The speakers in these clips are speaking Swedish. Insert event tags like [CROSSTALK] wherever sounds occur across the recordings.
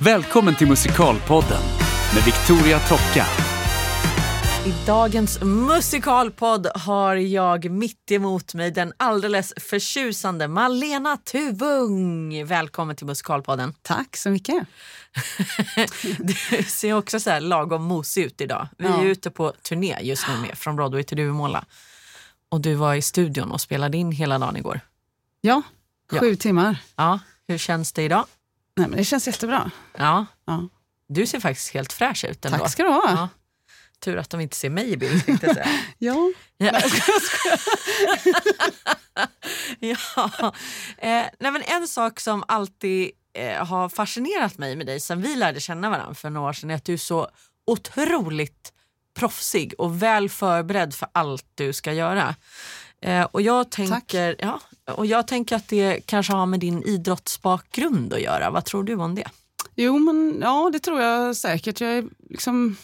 Välkommen till Musikalpodden med Victoria Tocka. I dagens musikalpodd har jag mitt emot mig den alldeles förtjusande Malena Tuvung. Välkommen till Musikalpodden. Tack så mycket. [LAUGHS] Du ser också så här lagom mosig ut idag. Vi är Ja. ute på turné just nu med Från Broadway till Duvemåla. Och du var i studion och spelade in hela dagen igår. Ja, Ja. sju timmar. Ja, hur känns det idag? Nej, men det känns jättebra. Ja, Ja. du ser faktiskt helt fräsch ut ändå. Tack ska du ha. Ja. Tur att de inte ser mig i bild tänkte jag säga. [LAUGHS] Ja. Ja. [LAUGHS] ja. Eh, nej men en sak som alltid eh, har fascinerat mig med dig sen vi lärde känna varandra för några år sedan är att du är så otroligt proffsig och väl förberedd för allt du ska göra. Eh, och, jag tänker, ja, och jag tänker att det kanske har med din idrottsbakgrund att göra. Vad tror du om det? Jo, men ja, det tror jag säkert. Jag är liksom...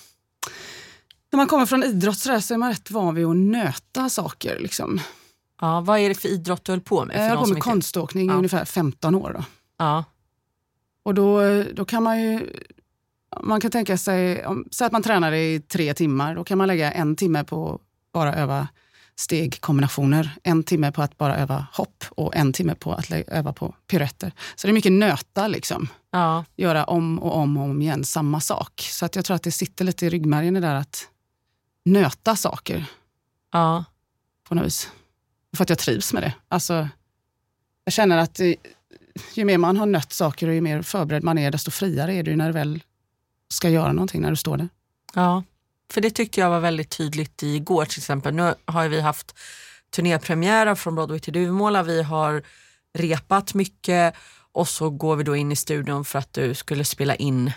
När man kommer från idrott så, är man rätt van vid att nöta saker. Liksom. Ja, vad är det för idrott du höll på med? För Jag höll på med konståkning i Ja. ungefär 15 år. Då. Ja, Och då, då kan man ju... Man kan tänka sig, om, säg att man tränar i tre timmar, då kan man lägga en timme på bara öva stegkombinationer, en timme på att bara öva hopp och en timme på att öva på piruetter. Så det är mycket nöta, liksom. ja, göra om och om och om igen samma sak. Så att jag tror att det sitter lite i ryggmärgen det där att nöta saker ja. på något vis. För att jag trivs med det. Alltså, jag känner att ju mer man har nött saker och ju mer förberedd man är, desto friare är du när du väl ska göra någonting, när du står där. Ja, för det tyckte jag var väldigt tydligt igår till exempel. Nu har vi haft turnépremiärer från Broadway till Duvemåla. Vi har repat mycket och så går vi då in i studion för att du skulle spela in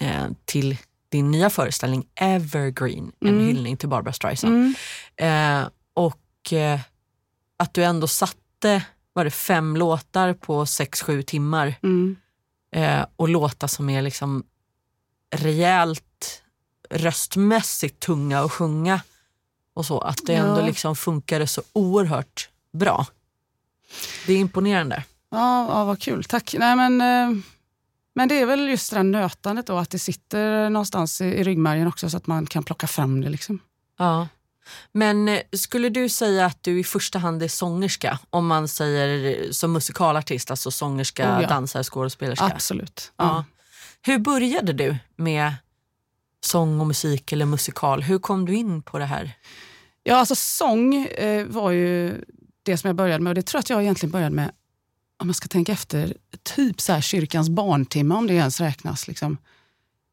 eh, till din nya föreställning Evergreen, en Mm. hyllning till Barbara Streisand. Eh, och eh, att du ändå satte var det fem låtar på sex sju timmar Mm. eh, och låtar som är liksom rejält röstmässigt tunga att sjunga och så. Att det ändå Ja. liksom funkade så oerhört bra. Det är imponerande. Ja, ja, vad kul. Tack. Nej, men, eh, men det är väl just det där nötandet då, att det sitter någonstans i, i ryggmärgen också så att man kan plocka fram det. Liksom. Ja. Men eh, skulle du säga att du i första hand är sångerska? Om man säger eh, som musikalartist, alltså sångerska, Oh ja. dansare, skådespelerska. Absolut. Ja. Ja. Hur började du med sång och musik eller musikal? Hur kom du in på det här? Ja, alltså sång eh, var ju det som jag började med och det tror jag att jag egentligen började med, om man ska tänka efter, typ så här kyrkans barntimme om det ens räknas. Liksom.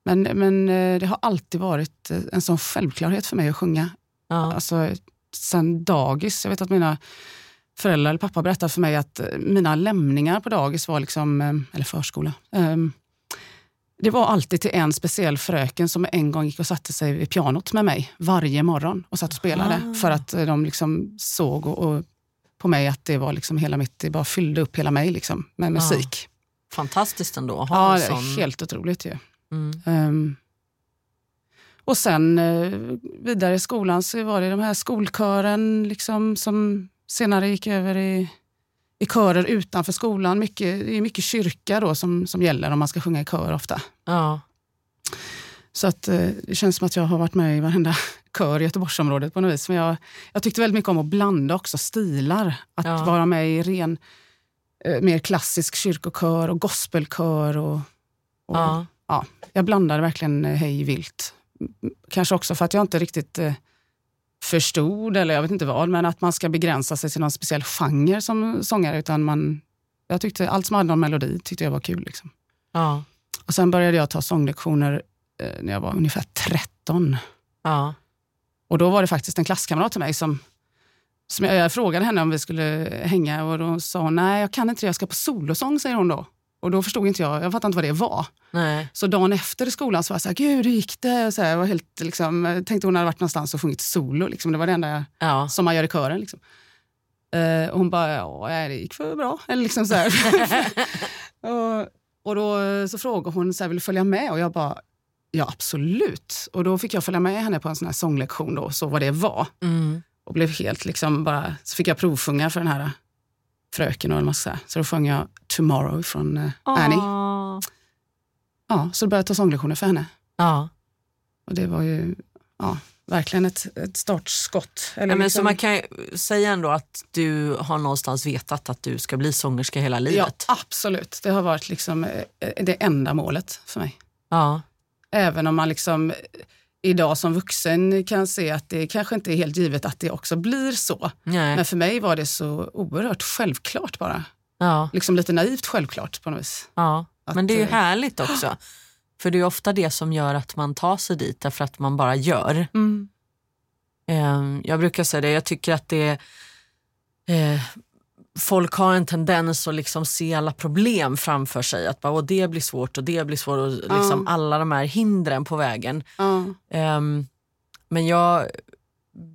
Men, men eh, det har alltid varit eh, en sån självklarhet för mig att sjunga. Ja. Alltså, sen dagis. Jag vet att mina föräldrar eller pappa berättade för mig att eh, mina lämningar på dagis var liksom, eh, eller förskola. Det var alltid till en speciell fröken som en gång gick och satte sig vid pianot med mig varje morgon och satt och spelade. Ah. För att eh, de liksom såg och, och på mig att det var liksom hela mitt, det bara fyllde upp hela mig liksom, med musik. Fantastiskt ändå att ha Ja, en sån... helt otroligt ju. Mm. Ehm, och sen eh, vidare i skolan så var det de här skolkören liksom, som senare gick över i, i körer utanför skolan. Mycket, det är mycket kyrka då som, som gäller om man ska sjunga i kör ofta. Ja. Så att, eh, det känns som att jag har varit med i varenda [LAUGHS] kör i Göteborgsområdet på något vis. Men jag, jag tyckte väldigt mycket om att blanda också stilar. Att Ja. vara med i ren, eh, mer klassisk kyrkokör och gospelkör. Och, och, Ja. ja, jag blandade verkligen eh, hej vilt. Kanske också för att jag inte riktigt förstod, eller jag vet inte vad, men att man ska begränsa sig till någon speciell genre som sångare. Utan man, jag tyckte allt som hade någon melodi tyckte jag var kul. Liksom. Ja. Och sen började jag ta sånglektioner eh, när jag var ungefär 13. Ja. Och då var det faktiskt en klasskamrat till mig som, som jag, jag frågade henne om vi skulle hänga och då sa hon nej jag kan inte det, jag ska på solosång säger hon då. Och då förstod inte jag, jag fattade inte vad det var. Nej. Så dagen efter i skolan så var jag så här, gud hur gick det? Så här, jag var helt, liksom, tänkte hon hade varit någonstans och sjungit solo. Liksom. Det var det enda jag, Ja. som man gör i kören. Liksom. Eh, och hon bara, ja det gick för bra. Eller liksom så [LAUGHS] och, och då så frågade hon, så här, vill du följa med? Och jag bara, ja absolut. Och då fick jag följa med henne på en sån här sånglektion då, så vad det var. Mm. Och blev helt liksom bara, så fick jag provsjunga för den här fröken och en massa. Så då sjöng jag Tomorrow från eh, Annie. Ja, så började jag ta sånglektioner för henne. Ja. Och det var ju ja, verkligen ett, ett startskott. Eller Ja, men liksom- Så man kan säga ändå att du har någonstans vetat att du ska bli sångerska hela livet. Ja, absolut. Det har varit liksom eh, det enda målet för mig. Ja. Även om man liksom eh, idag som vuxen kan se att det kanske inte är helt givet att det också blir så. Nej. Men för mig var det så oerhört självklart bara. Ja. Liksom lite naivt självklart på något vis. Ja. Att, Men det är ju eh, härligt också. [GASPS] För det är ofta det som gör att man tar sig dit, därför att man bara gör. Eh, Jag brukar säga det, jag tycker att det eh, Folk har en tendens att liksom se alla problem framför sig. Att bara, och det blir svårt och det blir svårt. Och liksom Ja. Alla de här hindren på vägen. Ja, Ehm, men jag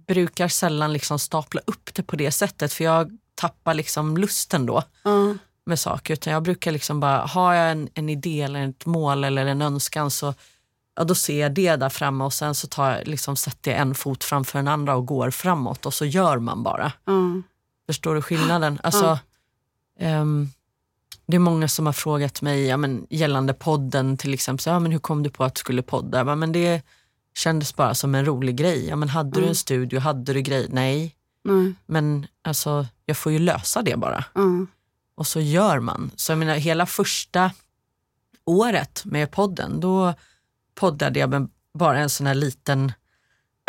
brukar sällan liksom stapla upp det på det sättet för jag tappar liksom lusten då ja, med saker. Utan jag brukar liksom bara, har jag en, en idé eller ett mål eller en önskan så ja, då ser jag det där framme och sen så tar jag, liksom, sätter jag en fot framför den andra och går framåt och så gör man bara. ja. Förstår du skillnaden? Alltså, ehm, det är många som har frågat mig ja, men, gällande podden till exempel. Så, ja, men hur kom du på att du skulle podda? Bara, men det kändes bara som en rolig grej. Ja, men hade du Mm. en studio? Hade du grej? Nej, Nej, men alltså, jag får ju lösa det bara. ja, Och så gör man. Så jag menar, hela första året med podden, då poddade jag med bara en sån här liten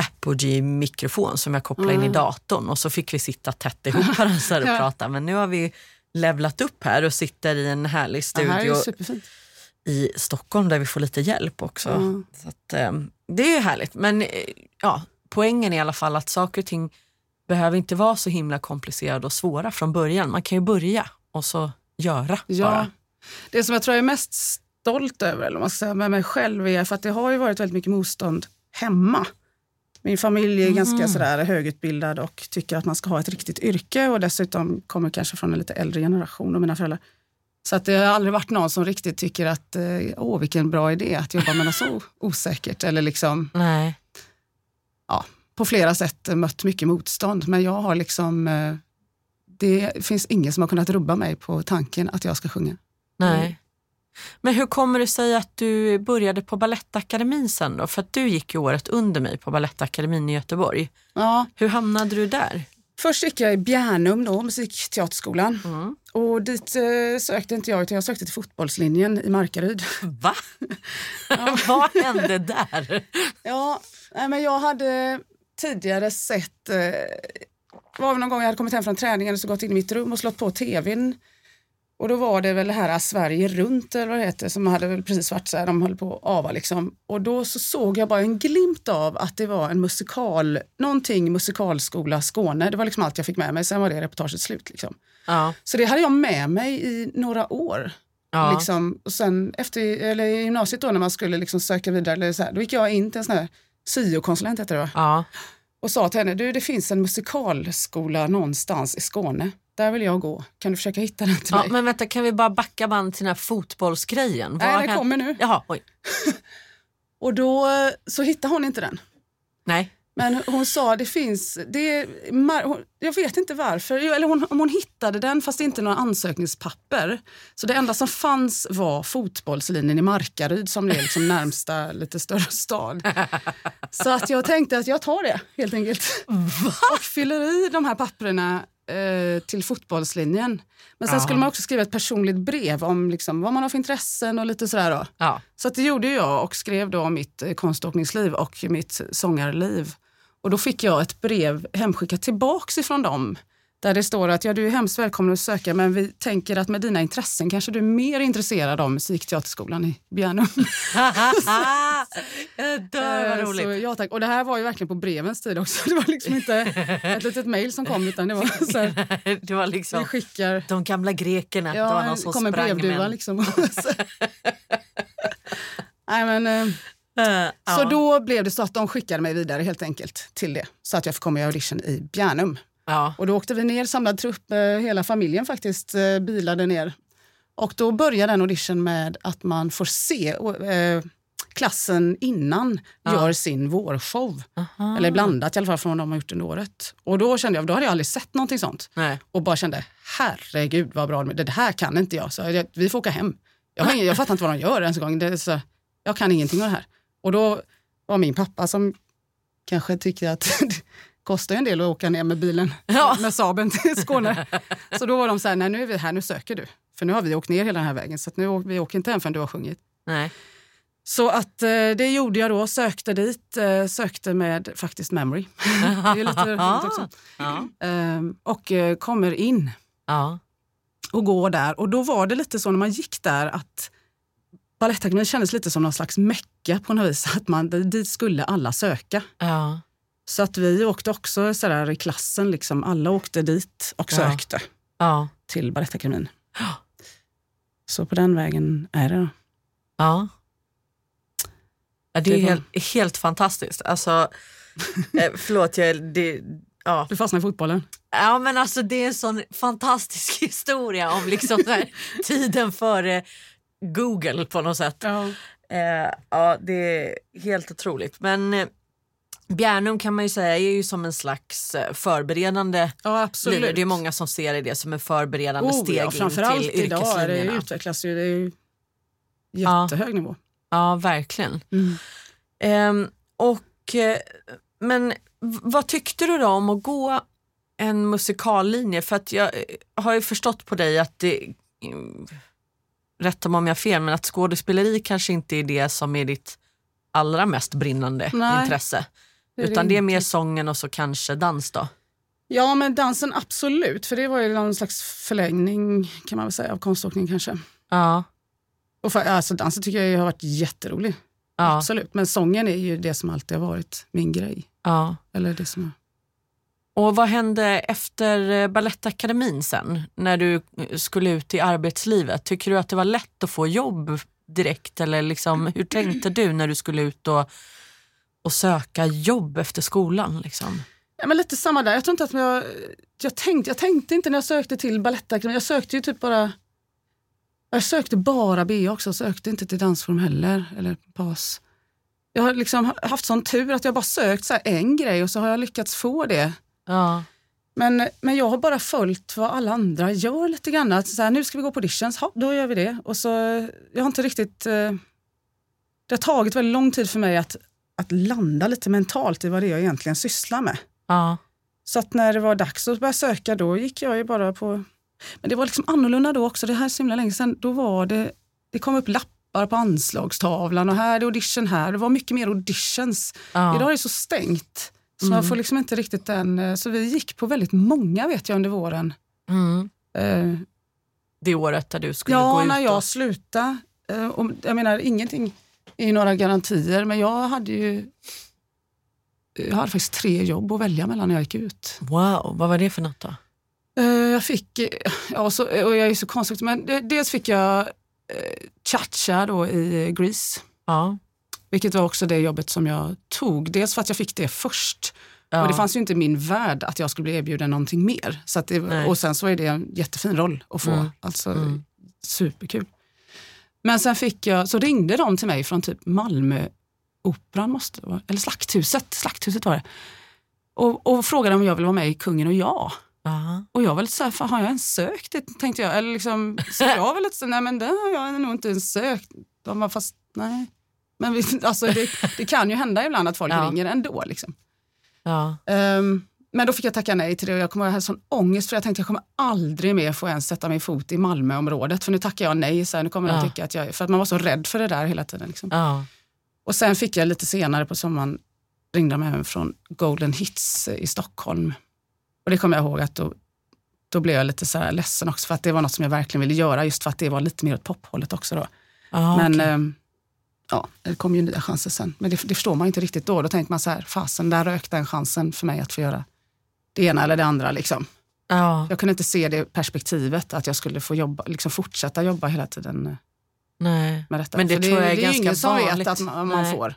Apogee-mikrofon som jag kopplade in i Mm. datorn och så fick vi sitta tätt ihop [LAUGHS] här och [LAUGHS] Ja. prata. Men nu har vi levlat upp här och sitter i en härlig här studio superfint. i Stockholm där vi får lite hjälp också. Mm. Så att, eh, det är ju härligt. Men eh, ja, poängen är i alla fall att saker och ting behöver inte vara så himla komplicerade och svåra från början. Man kan ju börja och så göra Ja. bara. Det som jag tror jag är mest stolt över eller man ska säga, med mig själv är för att det har ju varit väldigt mycket motstånd hemma. Min familj är ganska sådär högutbildad och tycker att man ska ha ett riktigt yrke och dessutom kommer kanske från en lite äldre generation och mina föräldrar. Så att det har aldrig varit någon som riktigt tycker att eh, åh vilken bra idé att jobba med något så [LAUGHS] osäkert eller liksom Nej. på flera sätt mött mycket motstånd. Men jag har liksom, eh, det finns ingen som har kunnat rubba mig på tanken att jag ska sjunga. Nej. Men hur kommer det sig att du började på Balettakademin sen då? För att du gick ju året under mig på Balettakademin i Göteborg. Ja, Hur hamnade du där? Först gick jag i Bjärnum, då, musikteaterskolan. Mm. Och dit eh, sökte inte jag, utan jag sökte till fotbollslinjen i Markaryd. Va? [LAUGHS] [LAUGHS] Vad hände där? Ja, nej, men jag hade tidigare sett... Eh, var det någon gång jag hade kommit hem från träningen och så gått in i mitt rum och slått på tvn. Och då var det väl det här Sverige runt eller vad det heter som hade väl precis varit så här, de höll på att ava liksom. Och då så såg jag bara en glimt av att det var en musikal, någonting musikalskola Skåne. Det var liksom allt jag fick med mig, sen var det reportaget slut liksom. Ja. Så det hade jag med mig i några år. Ja. Liksom, och sen efter eller i gymnasiet då när man skulle liksom söka vidare, eller så här, då gick jag in till en sån här syokonsulent heter det va? Ja. och sa till henne, du det finns en musikalskola någonstans i Skåne. Där vill jag gå. Kan du försöka hitta den till ja, mig? men vänta, kan vi bara backa band till den här fotbollsgrejen? Nej, den hän- kommer nu. Jaha, oj. [LAUGHS] Och då eh, så hittade hon inte den. Nej. Men hon sa det finns, det hon, jag vet inte varför, eller hon, om hon hittade den fast inte några ansökningspapper. Så det enda som fanns var fotbollslinjen i Markaryd som är liksom närmsta [LAUGHS] lite större stad. Så att jag tänkte att jag tar det helt enkelt. Och fyller i de här papperna till fotbollslinjen. Men sen Ja. skulle man också skriva ett personligt brev om liksom, vad man har för intressen och lite sådär. Då. Ja. Så att det gjorde jag och skrev då om mitt eh, konståkningsliv och mitt sångarliv. Och då fick jag ett brev hemskickat tillbaks ifrån dem där det står att ja, du är hemskt välkommen att söka men vi tänker att med dina intressen kanske du är mer intresserad av musikteaterskolan i Bjärnum. [LAUGHS] jag dör, vad Eh, roligt. Så, ja, tack. Och det här var ju verkligen på brevens tid också. Det var liksom inte ett litet mejl som kom utan det var så här, [LAUGHS] det var vi liksom skickar de gamla grekerna. det var Ja, någon som kom en brevduva med liksom. [LAUGHS] Nej, men, ja. Så då blev det så att de skickade mig vidare helt enkelt till det. Så att jag fick komma i audition i Bjärnum. Ja. Och då åkte vi ner, samlad trupp, eh, hela familjen faktiskt eh, bilade ner. Och då börjar den audition med att man får se eh, klassen innan Ja. gör sin vårshow. Aha. Eller blandat i alla fall från vad de har gjort under året. Och då kände jag, då hade jag aldrig sett någonting sånt. Nej. Och bara kände, herregud vad bra, det här kan inte jag. Så jag, vi får åka hem. Jag, ingen, jag fattar inte vad de gör ens en gång. Det så, jag kan ingenting av det här. Och då var min pappa som kanske tyckte att [LAUGHS] kostar en del att åka ner med bilen Ja. [LAUGHS] med Saaben till Skåne. [LAUGHS] Så då var de så här, nej nu är vi här, nu söker du. För nu har vi åkt ner hela den här vägen så att nu, vi åker inte hem förrän du har sjungit. Nej. Så att eh, det gjorde jag då, sökte dit, eh, sökte med faktiskt memory. [LAUGHS] det är lite roligt också. Ja. Ehm, och eh, kommer in Ja. och går där. Och då var det lite så när man gick där att Balettakademin kändes lite som någon slags mecka på något vis. Att man, dit skulle alla söka. Ja. Så att vi åkte också så där i klassen, liksom, alla åkte dit och Ja. sökte Ja. till Balettakademin. Så på den vägen är det. då. Ja. Ja, det är Det var- helt, helt fantastiskt. Alltså, [LAUGHS] eh, förlåt, jag, det, ja. Du fastnade i fotbollen. ja, men alltså det är en sån fantastisk [LAUGHS] historia om liksom här, [LAUGHS] tiden före Google på något sätt. Ja. Eh, ja, det är helt otroligt. Men eh, Bjärnum kan man ju säga är ju som en slags eh, förberedande Ja, absolut. Det är många som ser det som en förberedande oh, steg ja, in framförallt till idag är det utvecklas ju. Det är ju Ja. jättehög nivå. Ja, verkligen. Mm. Ehm, och, eh, men vad tyckte du då om att gå en musikallinje? För att jag eh, har ju förstått på dig att det, mm, rätta mig om jag har fel, men att skådespeleri kanske inte är det som är ditt allra mest brinnande Nej, intresse. Utan det är mer sången och så kanske dans då. Ja, men dansen absolut. För det var ju någon slags förlängning kan man väl säga av konståkning kanske. Ja, Och för, alltså, dansen tycker jag har varit jätterolig. ja, Absolut. Men sången är ju det som alltid har varit min grej. ja. Eller det som Och vad hände efter eh, Balettakademin sen? När du eh, skulle ut i arbetslivet? Tycker du att det var lätt att få jobb direkt? Eller liksom, hur tänkte du när du skulle ut och, och söka jobb efter skolan? Liksom? Ja, men lite samma där. Jag tror inte att jag, jag, tänkte, jag tänkte inte när jag sökte till Balettakademin. Jag sökte ju typ bara... Jag sökte bara BA också. Jag sökte inte till dansform heller. Eller PAS. Jag har liksom haft sån tur att jag bara sökt så här en grej och så har jag lyckats få det. Ja, Men, men jag har bara följt vad alla andra gör lite grann. Att så här, nu ska vi gå på auditions, ha, då gör vi det. Och så, jag har inte riktigt... Eh, det har tagit väldigt lång tid för mig att, att landa lite mentalt i vad det är jag egentligen sysslar med. ja, Så att när det var dags att börja söka då gick jag ju bara på... Men det var liksom annorlunda då också, det här är så himla länge sedan. Då var det, det kom upp lappar på anslagstavlan och här är audition här. Det var mycket mer auditions. ja. Idag är det så stängt. Så Mm. man får liksom inte riktigt den... eh, Så vi gick på väldigt många vet jag under våren. Mm. Eh, Det året där du skulle gå ja, ut? när jag och- slutade. Eh, och jag menar, ingenting ju några garantier, men jag hade ju... Jag hade faktiskt tre jobb att välja mellan när jag gick ut. Wow, vad var det för något då? Eh, jag fick, ja, så, och jag är så konstigt, men dels fick jag eh, cha-cha då i Grease. Ja, Vilket var också det jobbet som jag tog. Dels för att jag fick det först. ja. Och det fanns ju inte i min värld att jag skulle bli erbjuden någonting mer. Så det, och sen så är det en jättefin roll att få. Mm. Alltså Mm. superkul. Men sen fick jag, så ringde de till mig från typ Malmö Operan, måste det vara, eller Slakthuset, Slakthuset var det. Och, och frågade om jag ville vara med i Kungen och jag. Ja. Och jag var lite så här, har jag ens sökt det? Tänkte jag. Eller liksom, så jag var lite så nej men det har jag nog inte ens sökt. De var fast, nej. Men vi, alltså, det, det kan ju hända ibland att folk Ja. ringer ändå. Liksom. Ja. Ehm, men då fick jag tacka nej till det och jag kommer ha sån ångest för jag tänkte jag kommer aldrig mer få ens sätta min fot i Malmöområdet för nu tackar jag nej. Så här, nu kommer Ja. de tycka att jag, för att man var så rädd för det där hela tiden. Liksom. Ja. Och sen fick jag lite senare på sommaren, ringde de även från Golden Hits i Stockholm. Och det kommer jag ihåg att då, då blev jag lite så här ledsen också för att det var något som jag verkligen ville göra just för att det var lite mer åt pophållet också. Då. Ja, Men okej. ehm, ja, det kom ju nya chanser sen. Men det, det förstår man inte riktigt då. Då tänkte man så här, fasen där rök den chansen för mig att få göra det ena eller det andra. Liksom. ja. Jag kunde inte se det perspektivet att jag skulle få jobba, liksom fortsätta jobba hela tiden eh, Nej. med detta. Men det För tror jag är det är ganska ingen som vanligt. vet att man, man får.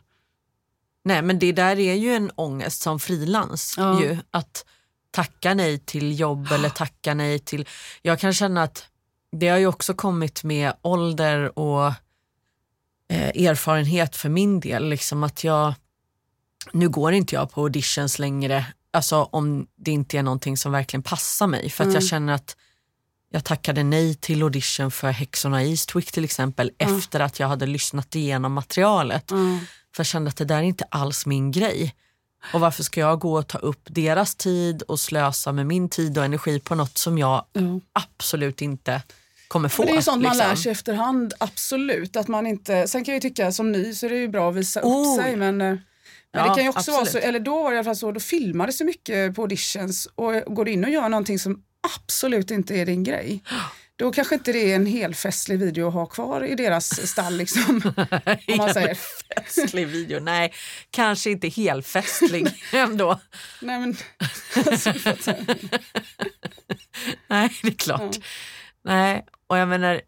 Nej men det där är ju en ångest som frilans. Ja. ju, Att tacka nej till jobb eller tacka nej till... Jag kan känna att det har ju också kommit med ålder och eh, erfarenhet för min del. Liksom att jag, nu går inte jag på auditions längre, alltså om det inte är någonting som verkligen passar mig. För att jag Mm. känner att jag tackade nej till audition för Häxorna i Eastwick till exempel efter att jag hade lyssnat igenom materialet. För jag kände att det där är inte alls min grej. Och varför ska jag gå och ta upp deras tid och slösa med min tid och energi på något som jag Ja. absolut inte kommer få. Men det är ju sånt man liksom. lär sig efterhand, absolut. Att man inte, sen kan jag ju tycka som ny så är det ju bra att visa upp Oh. sig men, eh, men Ja, det kan ju också vara så, absolut. eller då var det i alla fall så, då filmades så mycket på auditions och går du in och gör någonting som absolut inte är din grej. Då kanske inte det är en helfestlig video att ha kvar i deras stall liksom. [LAUGHS] om man säger. Festlig video, nej kanske inte helt festlig [LAUGHS] ändå. Nej, men, alltså. [LAUGHS] Nej det är klart. Nej, och jag menar,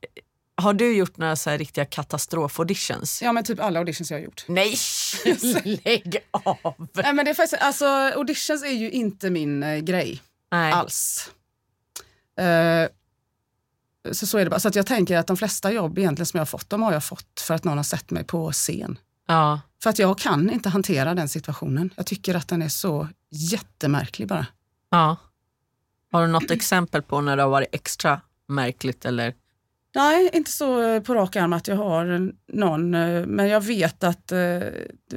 har du gjort några så riktiga katastrofauditions? ja men typ alla auditions jag har gjort. Nej, [LAUGHS] lägg av! Nej, men det är faktiskt, alltså, auditions är ju inte min eh, grej. Nej. alls. Eh, så, så är det bara. Så att jag tänker att de flesta jobb egentligen som jag har fått, de har jag fått för att någon har sett mig på scen. Ja. För att jag kan inte hantera den situationen. Jag tycker att den är så jättemärklig bara. ja. Har du något exempel på när det har varit extra märkligt? Eller? Nej, inte så eh, på rak arm att jag har någon, eh, men jag vet att eh,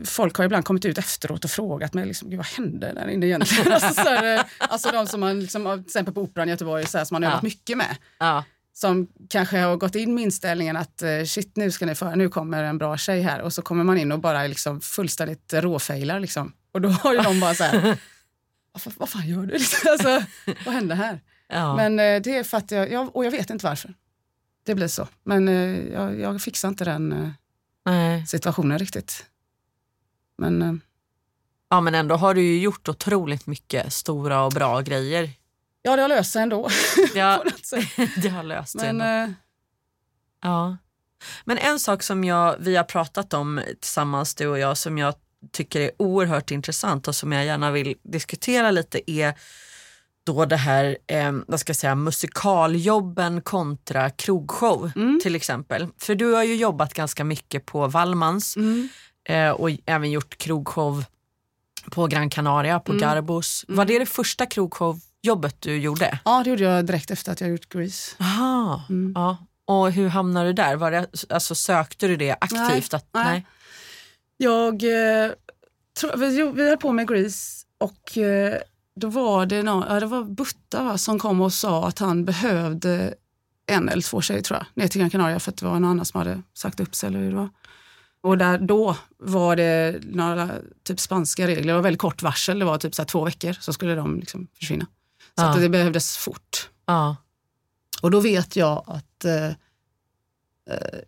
folk har ibland kommit ut efteråt och frågat mig liksom, vad hände där inne egentligen. [LAUGHS] alltså, så här, alltså de som man, liksom, till exempel på Operan i Göteborg, så här, som man har Ja. övat mycket med. Ja. som kanske har gått in med inställningen att shit nu ska ni få, nu kommer en bra tjej här och så kommer man in och bara liksom fullständigt råfejlar liksom. Och då har ju de bara så här, [LAUGHS] vad, fan- vad fan gör du? [LAUGHS] alltså, vad hände här? Ja. Men det är för att jag, jag, och jag vet inte varför. Det blir så. Men eh, jag, jag fixar inte den eh, situationen riktigt. Men eh, ja men ändå har du ju gjort otroligt mycket stora och bra grejer. ja, det har löst sig ändå. [LAUGHS] Ja, [LAUGHS] det har löst sig. Men eh, Ja. Men en sak som jag, vi har pratat om tillsammans du och jag som jag tycker är oerhört intressant och som jag gärna vill diskutera lite är då det här eh, vad ska jag säga, musikaljobben kontra krogshow till exempel. För du har ju jobbat ganska mycket på Wallmans mm, eh, och även gjort krogshow på Gran Canaria, på Garbos. Var det det första krogshowjobbet du gjorde? ja, det gjorde jag direkt efter att jag gjort Grease. Aha, Mm. ja. Och hur hamnade du där? Var det, alltså, sökte du det aktivt? Nej, att, nej. Jag eh, tror, vi, vi höll på med Grease och eh, då var det, någon, ja, det var Butta va, som kom och sa att han behövde en eller två tjejer tror jag, ner till Gran Canaria för att det var någon annan som hade sagt upp sig. Eller hur det var. Och där, då var det några typ spanska regler, det var väldigt kort varsel, det var typ så två veckor så skulle de liksom försvinna. Så Ja. att det behövdes fort. Ja. Och då vet jag att, eh, eh,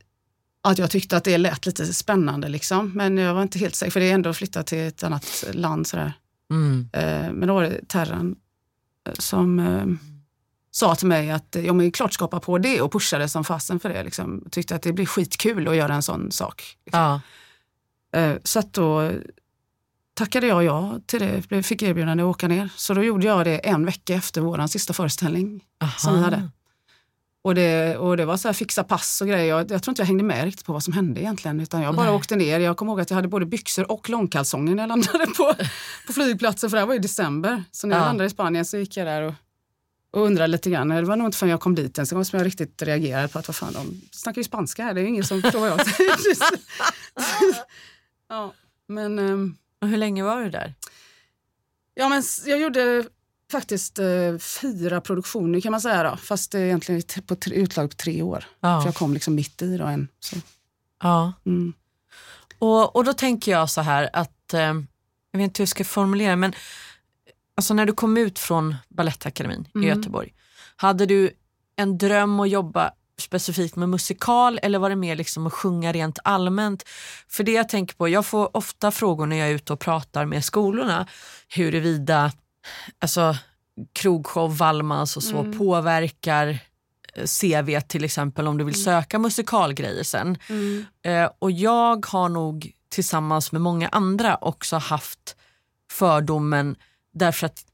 att jag tyckte att det lät lite spännande. Liksom. Men jag var inte helt säker, för det är ändå att flytta till ett annat land. Sådär. Mm. Eh, men då var det Terran eh, som eh, sa till mig att ja, men klart skapa på det och pushade som fasen för det. Liksom. Tyckte att det blir skitkul att göra en sån sak. Liksom. Ja. Så att då tackade jag ja till det, fick erbjudande att åka ner. Så då gjorde jag det en vecka efter vår sista föreställning. som vi Aha. hade. Och det, och det var så här fixa pass och grejer. Jag, jag tror inte jag hängde med riktigt på vad som hände egentligen. Utan jag bara Nej. åkte ner. Jag kommer ihåg att jag hade både byxor och långkalsonger när jag landade på, på flygplatsen. För det här var i december. Så när jag Ja. landade i Spanien så gick jag där och, och undrade lite grann. Det var nog inte förrän jag kom dit ens som jag riktigt reagerade på att vad fan, de snackar ju spanska här. Det är ju ingen som förstår vad jag säger. ja, men... ehm, Och hur länge var du där? Ja, men jag gjorde faktiskt eh, fyra produktioner kan man säga då. Fast det är egentligen på tre, utlag på tre år. För Ja. jag kom liksom mitt i då en. Så. ja. Mm. Och, och då tänker jag så här att, eh, jag vet inte hur jag ska formulera men alltså när du kom ut från Balettakademin i Mm. Göteborg, hade du en dröm att jobba specifikt med musikal eller var det mer liksom att sjunga rent allmänt? För det jag tänker på, jag får ofta frågor när jag är ute och pratar med skolorna huruvida alltså, krogshow, Wallmans och så Mm. påverkar eh, CV till exempel om du vill söka musikalgrejer sen. Eh, och jag har nog tillsammans med många andra också haft fördomen därför att,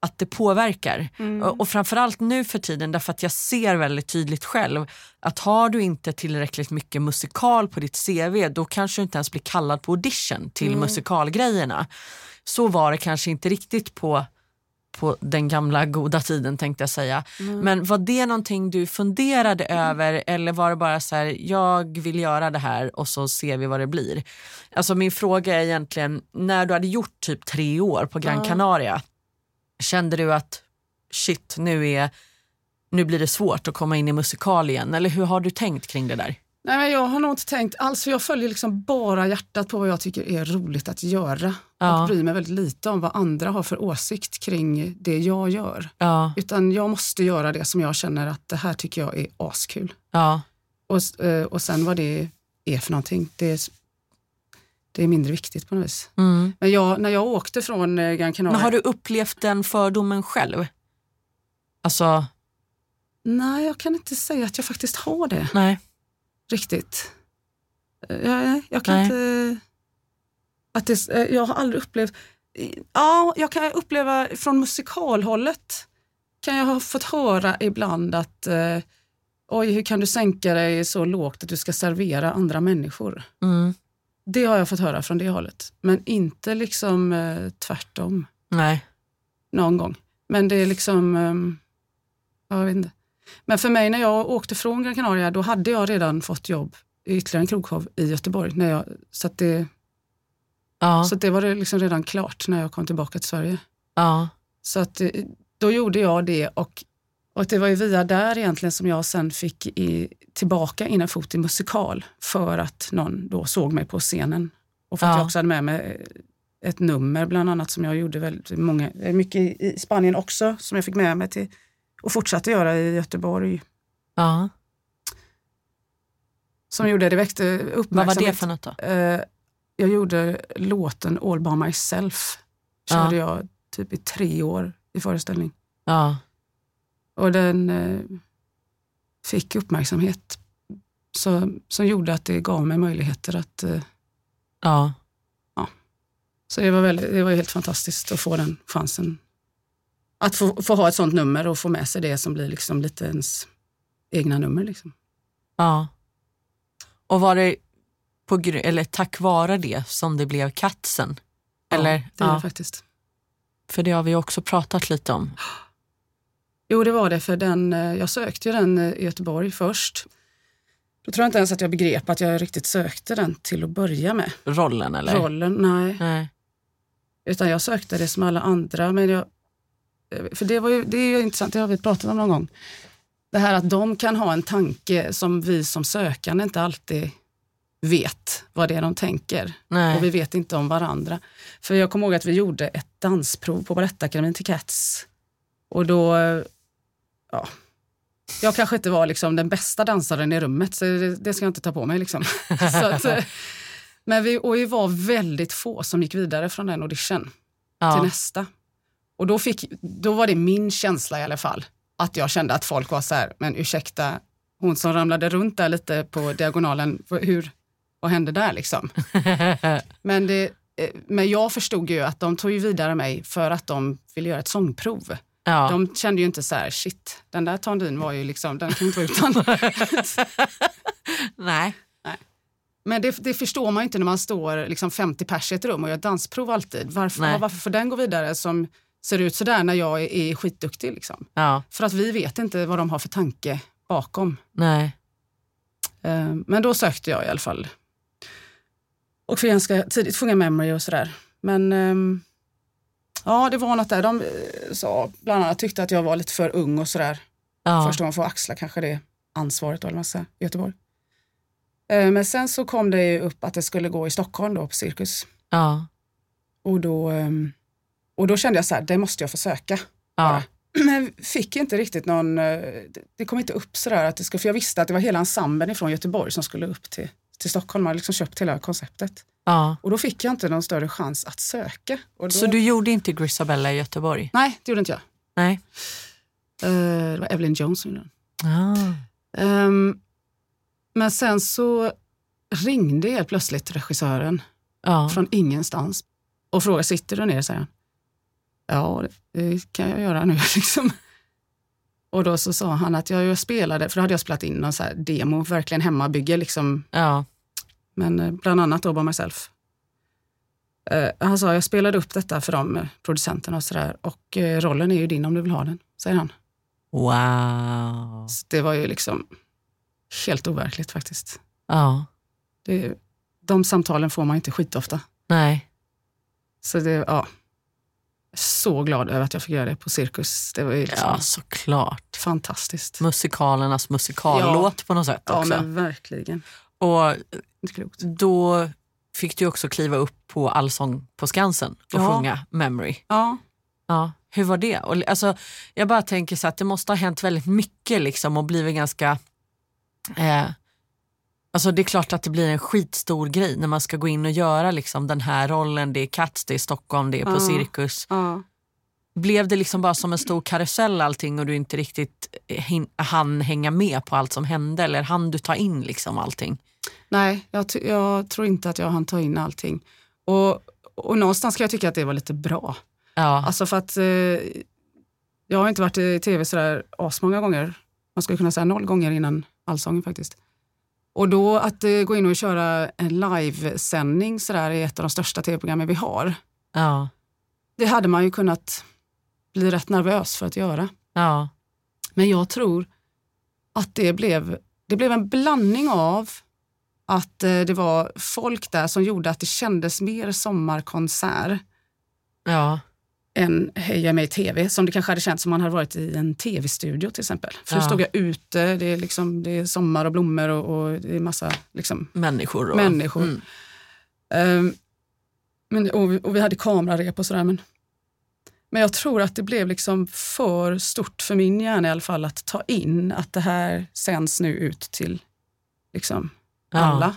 att det påverkar. Och, och framförallt nu för tiden därför att jag ser väldigt tydligt själv att har du inte tillräckligt mycket musikal på ditt CV då kanske du inte ens blir kallad på audition till musikalgrejerna. Så var det kanske inte riktigt på på den gamla goda tiden tänkte jag säga. Men var det någonting du funderade över eller var det bara så här, jag vill göra det här och så ser vi vad det blir? Alltså min fråga är egentligen, när du hade gjort typ tre år på Gran. Canaria, kände du att shit nu, är, nu blir det svårt att komma in i musikal igen? Eller hur har du tänkt kring det där? Nej, men jag har nog inte tänkt alls, för jag följer liksom bara hjärtat på vad jag tycker är roligt att göra. Ja. Och bryr mig väldigt lite om vad andra har för åsikt kring det jag gör. Ja, Utan jag måste göra det som jag känner att det här tycker jag är askul. ja, Och, eh, och sen vad det är för någonting, det är, det är mindre viktigt på något vis. mm. Men jag, när jag åkte från eh, Gran Canaria... Men har du upplevt den fördomen själv? Alltså, Nej, jag kan inte säga att jag faktiskt har det nej. Riktigt. Eh, Jag, jag kan Nej. inte... Att det, eh, jag har aldrig upplevt... Ja, jag kan uppleva från musikalhållet kan jag ha fått höra ibland att eh, oj, hur kan du sänka dig så lågt att du ska servera andra människor? Mm. Det har jag fått höra från det hållet, men inte liksom eh, tvärtom Nej. någon gång. Men det är liksom, ja, jag vet inte. Men för mig när jag åkte från Gran Canaria, då hade jag redan fått jobb i ytterligare en krogshow i Göteborg. När jag, så det, Ja, så det var det liksom redan klart när jag kom tillbaka till Sverige. ja, Så att, eh, då gjorde jag det och, och det var ju via där egentligen som jag sen fick i, tillbaka in en fot i musikal för att någon då såg mig på scenen. Och för att Ja. jag också hade med mig ett nummer bland annat som jag gjorde väldigt många, eh, mycket i i Spanien också som jag fick med mig till och fortsatte göra i Göteborg. ja. Som gjorde det väckte Vad var uppmärksamhet. det för något då? Eh, jag gjorde låten All by myself. Körde jag typ i tre år i föreställning. Ja, Och den eh, fick uppmärksamhet så, som gjorde att det gav mig möjligheter att... Eh, ja, så det var, väldigt, det var helt fantastiskt att få den chansen. Att få, få ha ett sånt nummer och få med sig det som blir liksom lite ens egna nummer. Liksom. ja. Och var det på, eller tack vare det som det blev Katzen? Eller? Ja, det är ja, det faktiskt. för det har vi också pratat lite om. [GASPS] Jo, det var det. För den, eh, jag sökte ju den eh, i Göteborg först. Då tror jag inte ens att jag begrep att jag riktigt sökte den till att börja med. Rollen eller? Rollen, nej. Nej. Utan jag sökte det som alla andra. Men jag, för det, var ju, det är ju intressant, det har vi pratat om någon gång. Det här att de kan ha en tanke som vi som sökande inte alltid vet vad det är de tänker. Nej. Och vi vet inte om varandra. För jag kommer ihåg att vi gjorde ett dansprov på Balettakademin till Cats. Och då, eh, ja, jag kanske inte var liksom den bästa dansaren i rummet, så det, det ska jag inte ta på mig. Liksom. [LAUGHS] att, eh, men vi, och vi var väldigt få som gick vidare från den audition till ja. nästa. Och då, fick, då var det min känsla i alla fall, att jag kände att folk var så här, men ursäkta, hon som ramlade runt där lite på diagonalen, hur, vad hände där liksom? [LAUGHS] Men, det, eh, men jag förstod ju att de tog ju vidare mig för att de ville göra ett sångprov. ja. De kände ju inte så här, shit, den där Tandin var ju liksom, den kan inte vara utan. [LAUGHS] Nej. Men det, det förstår man ju inte när man står liksom 50 pers i ett rum och gör dansprov alltid. Varför, Nej. ja, varför får den gå vidare som ser ut sådär när jag är, är skitduktig? Liksom? Ja. För att vi vet inte vad de har för tanke bakom. Nej. Eh, Men då sökte jag i alla fall. Och fick ganska tidigt sjunga Memory och sådär. Men ehm, ja, det var något där. De eh, sa, bland annat tyckte att jag var lite för ung och sådär. Ja. Första gången får axla kanske det ansvaret då, eller vad man i Göteborg. Eh, Men sen så kom det ju upp att det skulle gå i Stockholm då på Cirkus. Ja. Och då, ehm, och då kände jag så här, det måste jag få söka. Ja. [CLEARS THROAT] Men fick inte riktigt någon, eh, det- kom inte upp sådär att det skulle, för jag visste att det var hela ensemblen från Göteborg som skulle upp till, till Stockholm. Man hade liksom köpt hela konceptet. ja. Och då fick jag inte någon större chans att söka. Då, Så du gjorde inte Grisabella i Göteborg? Nej, det gjorde inte jag. Nej. Eh, det var Evelyn Jones som gjorde den. Ah. Ehm, men sen så ringde helt plötsligt regissören Ja. från ingenstans och frågade, sitter du ner? säger han. Ja, det, kan jag göra nu. [LAUGHS] Liksom. Och då så sa han att jag, spelade, för då hade jag spelat in någon så här demo, verkligen hemmabygge, liksom, ja. men eh, bland annat då by myself. Eh, han sa, jag spelade upp detta för de eh, producenterna och sådär och eh, rollen är ju din om du vill ha den, säger han. Wow. Så det var ju liksom helt overkligt faktiskt. Ja. Det, de samtalen får man inte skitofta. Nej. Så det, ja. Så glad över att jag fick göra det på Cirkus. Det var ju liksom Ja, såklart. fantastiskt. Musikalernas musikallåt på något sätt Ja, också. men verkligen. Och då fick du också kliva upp på Allsång på Skansen och Ja. sjunga Memory. Ja, Ja, hur var det? Och, alltså, jag bara tänker så att det måste ha hänt väldigt mycket liksom, och blivit ganska... Eh, alltså det är klart att det blir en skitstor grej när man ska gå in och göra liksom, den här rollen. Det är Cats, det är Stockholm, det är på Ja. Cirkus. ja. Blev det liksom bara som en stor karusell allting och du inte riktigt hin- hann hänga med på allt som hände? Eller hann du ta in liksom allting? Nej, jag, jag tror inte att jag hann ta in allting. Och, och någonstans kan jag tycka att det var lite bra. Ja, Alltså för att eh, jag har inte varit i tv sådär asmånga gånger. Man skulle kunna säga noll gånger innan Allsången faktiskt. Och då att eh, gå in och köra en livesändning sådär i ett av de största tv-programmen vi har. ja, Det hade man ju kunnat bli rätt nervös för att göra. ja, Men jag tror att det blev, det blev en blandning av att eh, det var folk där som gjorde att det kändes mer sommarkonsert ja, än Heja mig TV som det kanske hade känts som man hade varit i en tv-studio till exempel. För Ja. stod jag ute, det är, liksom, det är sommar och blommor och, och det är massa liksom, människor. Och, människor. Mm. Ehm, men, och, vi- och vi hade kamerarep och sådär. Men, men jag tror att det blev liksom för stort för min hjärna i alla fall att ta in att det här sänds nu ut till liksom Ja.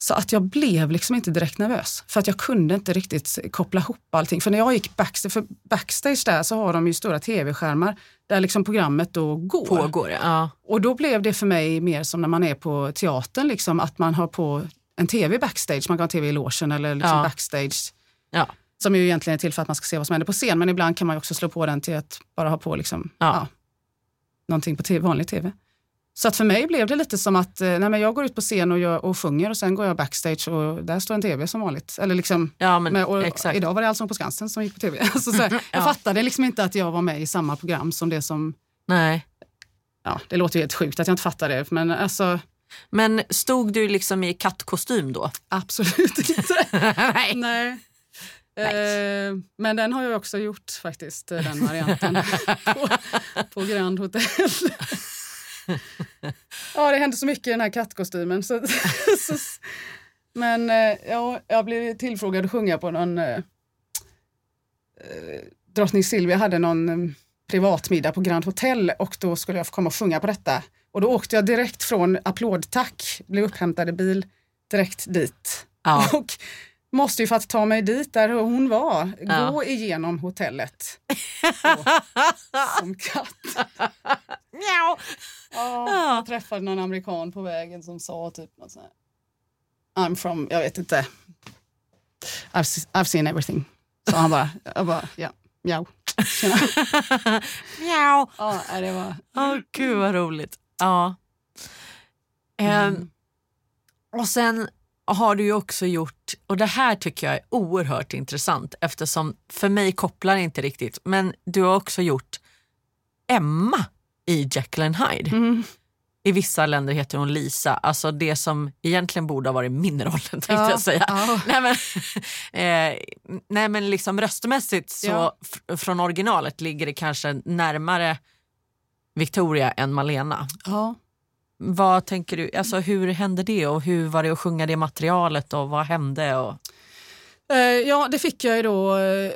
Så att jag blev liksom inte direkt nervös. För att jag kunde inte riktigt koppla ihop allting. För när jag gick backstage, för backstage där så har de ju stora tv-skärmar där liksom programmet då går. Pågår, ja. Och då blev det för mig mer som när man är på teatern, liksom, att man har på en tv backstage. Man kan ha tv i logen eller liksom Ja. backstage. Ja. Som ju egentligen är till för att man ska se vad som händer på scen. Men ibland kan man ju också slå på den till att bara ha på liksom, ja. någonting på TV, vanlig tv. Så att för mig blev det lite som att eh, nej, men jag går ut på scen och, gör, och sjunger och sen går jag backstage och där står en tv som vanligt. Eller liksom, Ja, men med, och exakt. Idag var det Allsång på Skansen som gick på tv. [LAUGHS] Alltså, så [LAUGHS] Ja. Jag fattade liksom inte att jag var med i samma program som det som Nej. Ja, det låter ju helt sjukt att jag inte fattar det, men alltså Men stod du liksom i kattkostym då? absolut [LAUGHS] inte. Nej. Nej. Eh, men den har jag också gjort faktiskt, eh, den varianten på, på Grand Hotel. Ja, det hände så mycket i den här kattkostymen. Så, [LAUGHS] så, men eh, ja, jag blev tillfrågad att sjunga på någon... Eh, eh, drottning Silvia hade någon eh, privatmiddag på Grand Hotel och då skulle jag få komma och sjunga på detta. Och då åkte jag direkt från applådtack, blev upphämtad i bil, direkt dit. Ja. [LAUGHS] Och måste ju för att ta mig dit där hon var, Ja. gå igenom hotellet. Så, [LAUGHS] som katt. Ja, jag träffade någon amerikan på vägen som sa typ något sånt I'm from, jag vet inte. I've, I've seen everything. Så han bara, jag bara, ja, mjau. Mjau. [LAUGHS] Ja, det var... Åh gud vad roligt. Ja. Ehm, Mm. och sen har du ju också gjort, och det här tycker jag är oerhört intressant eftersom för mig kopplar det inte riktigt, men du har också gjort Emma i Jekyll and Hyde. Mm. I vissa länder heter hon Lisa, alltså det som egentligen borde ha varit min roll [LAUGHS] tänkte Ja, jag säga. ja. Nej men, [LAUGHS] eh, nej men liksom röstmässigt så Ja. fr- från originalet ligger det kanske närmare Victoria än Malena. Ja. Vad tänker du, alltså hur hände det och hur var det att sjunga det materialet och vad hände? Och, Eh, ja, det fick jag ju då eh,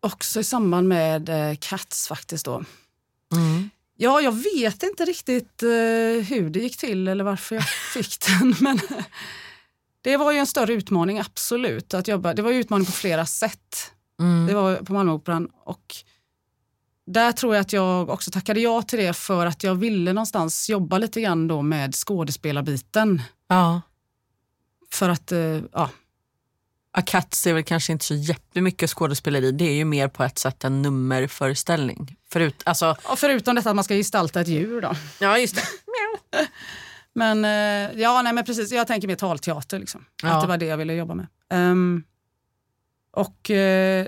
också i samband med eh, Cats faktiskt då. mm. Ja, jag vet inte riktigt hur det gick till eller varför jag [LAUGHS] fick den. Men det var ju en större utmaning, absolut. Att jobba. Det var ju utmaning på flera sätt. Mm. Det var på Malmöoperan. Och där tror jag att jag också tackade ja till det för att jag ville någonstans jobba lite grann då med skådespelarbiten. Ja. För att, eh, ja, A Cats är väl kanske inte så jättemycket skådespeleri, det är ju mer på ett sätt en nummerföreställning. Förut, alltså, och förutom detta att man ska gestalta ett djur då. ja just det. Men eh, ja, nej men precis, jag tänker mer talteater. Liksom. Ja. Att det var det jag ville jobba med. Ehm, och, eh,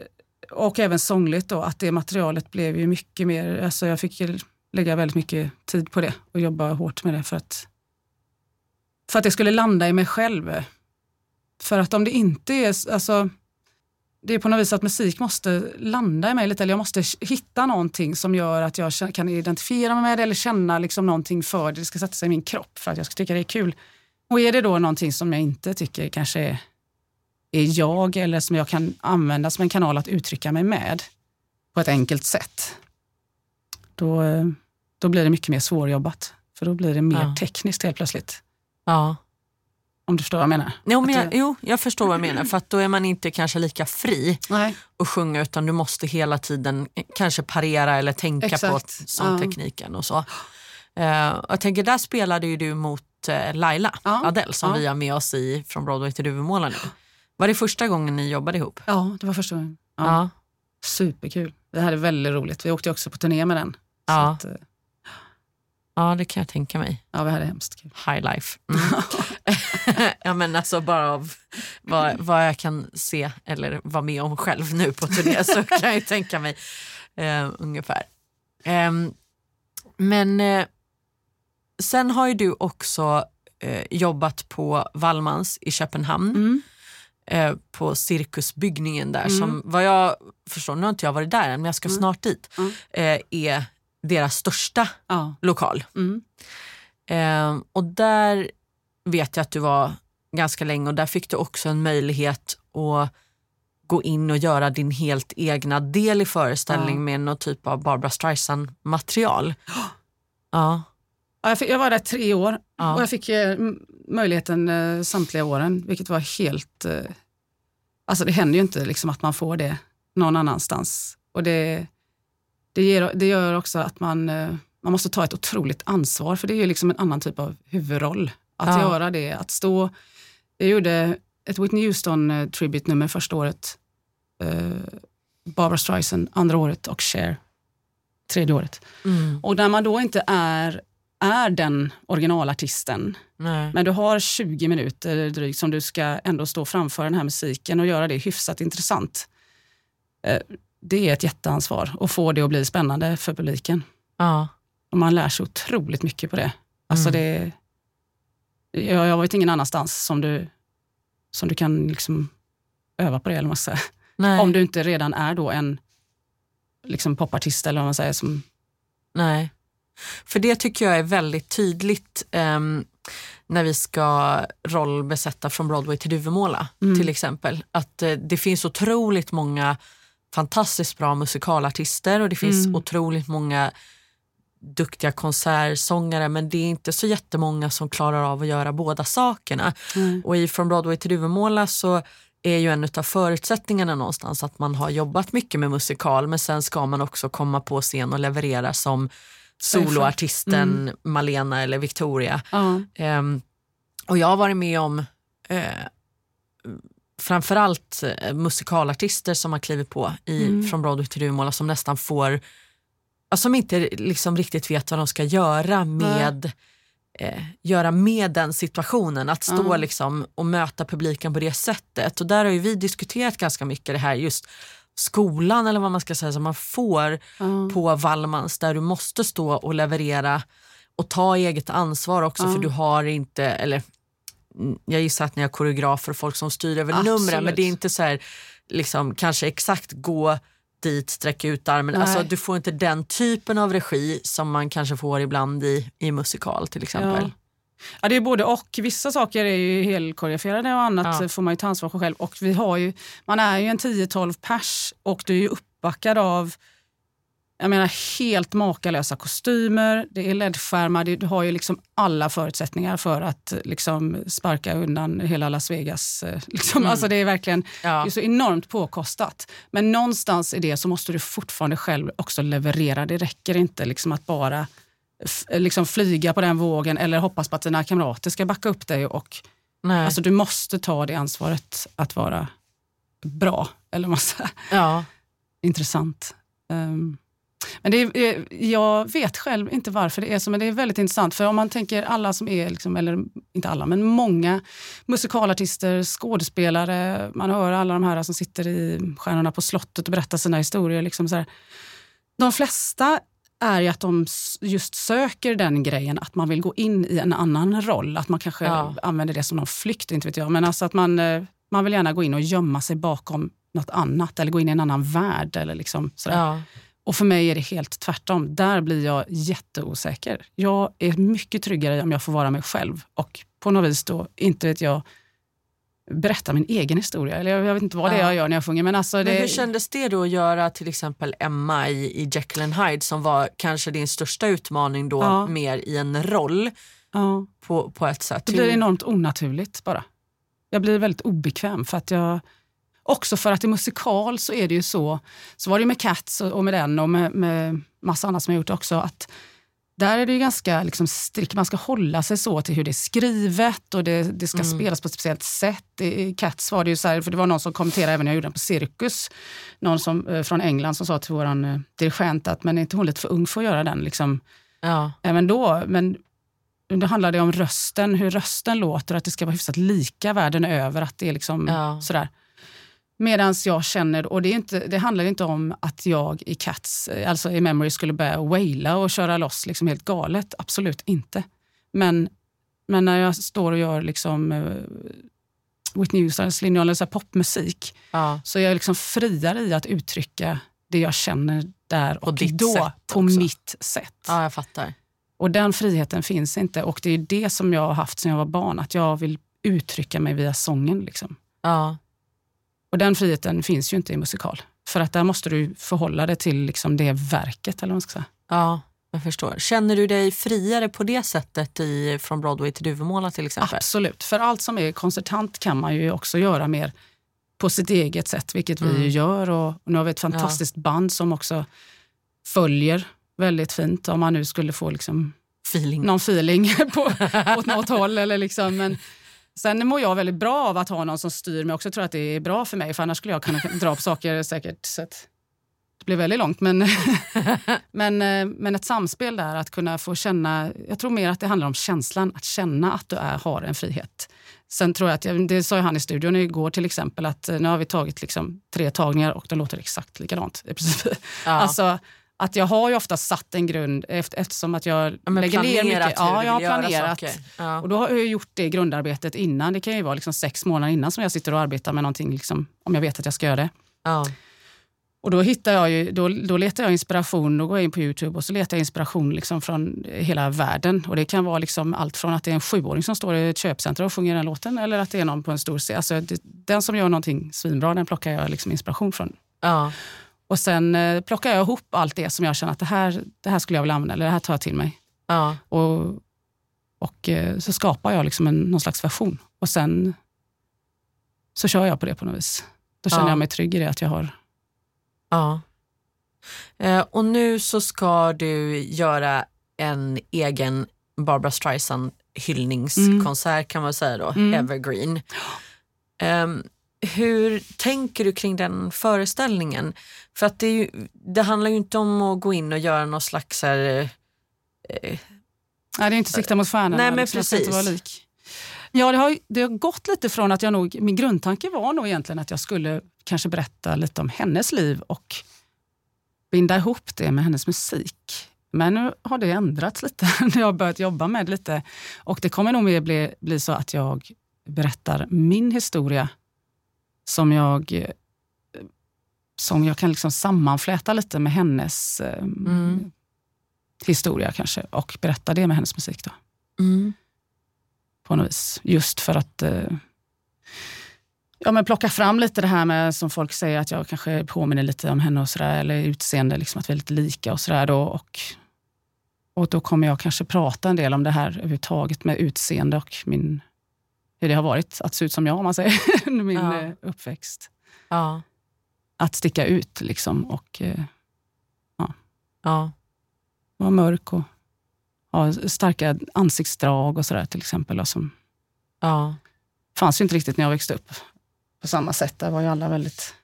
och även sångligt då, att det materialet blev ju mycket mer, alltså jag fick ju lägga väldigt mycket tid på det och jobba hårt med det för att, för att det skulle landa i mig själv. För att om det inte är, alltså det är på något vis att musik måste landa i mig lite, eller jag måste hitta någonting som gör att jag kan identifiera mig med det eller känna liksom någonting för det. Det ska sätta sig i min kropp för att jag ska tycka det är kul. Och är det då någonting som jag inte tycker kanske är, är jag eller som jag kan använda som en kanal att uttrycka mig med på ett enkelt sätt, då, då blir det mycket mer svårjobbat. För då blir det mer Ja. tekniskt helt plötsligt. Ja. Om du förstår vad jag menar? Jo, men jag, jo, jag förstår vad jag menar. För att då är man inte kanske lika fri Nej, att sjunga utan du måste hela tiden kanske parera eller tänka Exakt. på sångtekniken och så. Och jag tänker, där spelade ju du mot eh, Laila Ja. Adele som Ja. vi har med oss i Från Broadway till Duvemåla nu. Var det första gången ni jobbade ihop? ja, det var första gången. Ja. Ja. Superkul. Vi hade väldigt roligt. Vi åkte också på turné med den. Ja. att, eh, ja, det kan jag tänka mig. ja, vi hade hemskt kul. High life. Mm. [LAUGHS] ja, men alltså bara av vad, vad jag kan se eller vara med om själv nu på turné [LAUGHS] så kan jag ju tänka mig eh, ungefär. Ehm, men eh, sen har ju du också eh, jobbat på Wallmans i Köpenhamn Mm. Eh, på cirkusbyggningen där Mm. som vad jag förstår, nu har inte jag varit där än men jag ska Mm. snart dit, Mm. eh, är deras största Ja. lokal. Mm. Eh, och där vet jag att du var ganska länge och där fick du också en möjlighet att gå in och göra din helt egna del i föreställning Ja. med någon typ av Barbara Streisand-material. [GASPS] Ja. Ja, jag, fick, jag var där tre år Ja. och jag fick eh, möjligheten eh, samtliga åren, vilket var helt... Eh, alltså det händer ju inte liksom att man får det någon annanstans. Och det, det, ger, det gör också att man, eh, man måste ta ett otroligt ansvar, för det är ju liksom en annan typ av huvudroll. Att Ja. göra det, att stå... Jag gjorde ett Whitney Houston eh, första året, eh, Barbara Streisand andra året och Cher tredje året. Mm. Och när man då inte är, är den originalartisten, Nej. men du har 20 minuter drygt som du ska ändå stå framför den här musiken och göra det hyfsat intressant. Eh, Det är ett jätteansvar att få det att bli spännande för publiken. Ja. Och man lär sig otroligt mycket på det. Alltså det jag, har varit ingen annanstans som du, som du kan liksom öva på det. Eller. Nej. Om du inte redan är då en liksom popartist eller vad man säger. Som, Nej. För det tycker jag är väldigt tydligt ehm, när vi ska rollbesätta från Broadway till Duvemåla Mm. till exempel. Att eh, det finns otroligt många fantastiskt bra musikalartister och det finns Mm. otroligt många duktiga konsertsångare men det är inte så jättemånga som klarar av att göra båda sakerna. Nej. Och i Från Broadway till Duvemåla så är ju en av förutsättningarna någonstans att man har jobbat mycket med musikal men sen ska man också komma på scen och leverera som soloartisten Malena eller Victoria. ja. Ehm, och jag har varit med om eh, framförallt eh, musikalartister som har klivit på i, Mm. från Broadway till Duvemåla som nästan får, som inte liksom riktigt vet vad de ska göra med eh, göra med den situationen, att stå Ja. liksom och möta publiken på det sättet. Och där har ju vi diskuterat ganska mycket det här just skolan eller vad man ska säga som man får Ja. på Wallmans där du måste stå och leverera och ta eget ansvar också Ja. för du har inte, eller mm, jag gissar att ni har koreografer och folk som styr över Absolut. numren men det är inte så här, liksom, kanske exakt gå dit, sträcka ut armen. Nej. Alltså, du får inte den typen av regi som man kanske får ibland i, i musikal till exempel. Ja. Ja, det är både och. Vissa saker är ju helkoreograferade och annat Ja. får man ju ta ansvar för själv. Och vi har ju, man är ju en 10-12 pers och du är ju uppbackad av jag menar, helt makalösa kostymer, det är ledskärmar, du har ju liksom alla förutsättningar för att liksom sparka undan hela Las Vegas. eh, [LAUGHS] Liksom. Mm. Alltså det är verkligen Ja. det är så enormt påkostat. Men någonstans i det så måste du fortfarande själv också leverera. Det räcker inte liksom att bara liksom flyga på den vågen eller hoppas på att dina kamrater ska backa upp dig. Och, Nej. alltså, du måste ta det ansvaret att vara bra, eller massa ja. intressant. Um, Men det är, eh, jag vet själv inte varför det är så, men det är väldigt intressant. För om man tänker alla som är, liksom, eller inte alla, men många musikalartister, skådespelare, man hör alla de här som sitter i Stjärnorna på slottet och berättar sina historier. Liksom så här. De flesta är ju att de just söker den grejen att man vill gå in i en annan roll. Att man kanske ja. använder det som någon flykt, inte vet jag. Men alltså att man, eh, man vill gärna gå in och gömma sig bakom något annat eller gå in i en annan värld. Eller liksom sådär. Ja. Och för mig är det helt tvärtom. Där blir jag jätteosäker. Jag är mycket tryggare om jag får vara mig själv och på något vis då, inte vet jag, berätta min egen historia. Eller jag, jag vet inte vad det är jag gör när jag sjunger. Men, alltså det... hur kändes det då att göra till exempel Emma i, i Jekyll and Hyde som var kanske din största utmaning då ja. mer i en roll ja. på, på ett sätt? Det blir enormt onaturligt bara. Jag blir väldigt obekväm för att jag Också för att i musikal så är det ju så, så var det med Cats och med den och med, med massa annat som jag gjort också, att där är det ju ganska liksom strikt, man ska hålla sig så till hur det är skrivet och det, det ska mm. spelas på ett speciellt sätt. I Cats var det ju så här, för det var någon som kommenterade även när jag gjorde den på Cirkus, någon som, eh, från England som sa till vår eh, dirigent att men är inte hon lite för ung för att göra den? Liksom. Ja. Även då, men det handlade om rösten, hur rösten låter, att det ska vara hyfsat lika världen över. Att det är liksom ja. sådär. Medan jag känner, och det, är inte, det handlar inte om att jag i Cats, alltså i Memory skulle börja waila och köra loss liksom helt galet. Absolut inte. Men, men när jag står och gör liksom, uh, Whitney Houstons linjal, så popmusik, ja. så är jag liksom friare i att uttrycka det jag känner där och då, på också. mitt sätt. Ja, jag fattar. Och den friheten finns inte. Och det är det som jag har haft sedan jag var barn, att jag vill uttrycka mig via sången. Liksom. Ja. Och den friheten finns ju inte i musikal. För att där måste du förhålla dig till liksom det verket. Eller vad man ska säga. Ja, jag förstår. Känner du dig friare på det sättet i Från Broadway till Duvemåla till exempel? Absolut. För allt som är konsertant kan man ju också göra mer på sitt eget sätt, vilket mm. vi gör. Och, nu har vi ett fantastiskt ja. band som också följer väldigt fint. Om man nu skulle få liksom feeling. någon feeling [LAUGHS] på, åt något håll. Eller liksom, men, Sen mår jag väldigt bra av att ha någon som styr mig också. Jag tror att det är bra för mig, för annars skulle jag kunna [LAUGHS] dra på saker säkert. Så det blir väldigt långt. Men, [LAUGHS] men, eh, men ett samspel där, att kunna få känna... Jag tror mer att det handlar om känslan, att känna att du är, har en frihet. Sen tror jag att, det sa han i studion igår till exempel, att eh, nu har vi tagit liksom tre tagningar och de låter exakt likadant. I princip. Ja. [LAUGHS] Alltså, att jag har ju ofta satt en grund efter, eftersom att jag ja, lägger ner mycket. Ja, jag har planerat. Ja. Och då har jag gjort det grundarbetet innan. Det kan ju vara liksom sex månader innan som jag sitter och arbetar med någonting, liksom, om jag vet att jag ska göra det. Ja. Och då, hittar jag ju, då, då letar jag inspiration, då går jag in på Youtube och så letar jag inspiration liksom från hela världen. Och Det kan vara liksom allt från att det är en sjuåring som står i ett köpcenter och sjunger den låten eller att det är någon på en stor scen. Alltså, den som gör någonting svinbra, den plockar jag liksom inspiration från. Ja. Och sen eh, plockar jag ihop allt det som jag känner att det här, det här skulle jag vilja använda, eller det här tar jag till mig. Ja. Och, och eh, så skapar jag liksom en, någon slags version. Och sen så kör jag på det på något vis. Då känner ja. jag mig trygg i det att jag har... Ja. Eh, och nu så ska du göra en egen Barbara Streisand hyllningskonsert mm. kan man säga då, mm. Evergreen. Um, hur tänker du kring den föreställningen? För att det, ju, det, handlar ju inte om att gå in och göra någon slags... Här, eh, nej, det är inte sikta mot stjärnorna. Nej, men liksom, precis. Vara lik. Ja, det har, det har gått lite från att jag nog... Min grundtanke var nog egentligen att jag skulle kanske berätta lite om hennes liv och binda ihop det med hennes musik. Men nu har det ändrats lite [LAUGHS] när jag har börjat jobba med det lite. Och det kommer nog mer bli, bli så att jag berättar min historia som jag, som jag kan liksom sammanfläta lite med hennes eh, mm. historia kanske och berätta det med hennes musik. Då. Mm. På något vis. Just för att eh, ja, men plocka fram lite det här med som folk säger att jag kanske påminner lite om henne och sådär, eller utseende, liksom att vi är lite lika och sådär. Och, och då kommer jag kanske prata en del om det här överhuvudtaget med utseende och min hur det har varit att se ut som jag, om man säger, [LAUGHS] min ja. Eh, uppväxt. Ja. Att sticka ut liksom och eh, ja. Ja. vara mörk och ha starka ansiktsdrag och sådär till exempel. Och som ja. fanns ju inte riktigt när jag växte upp på samma sätt. Där var ju alla väldigt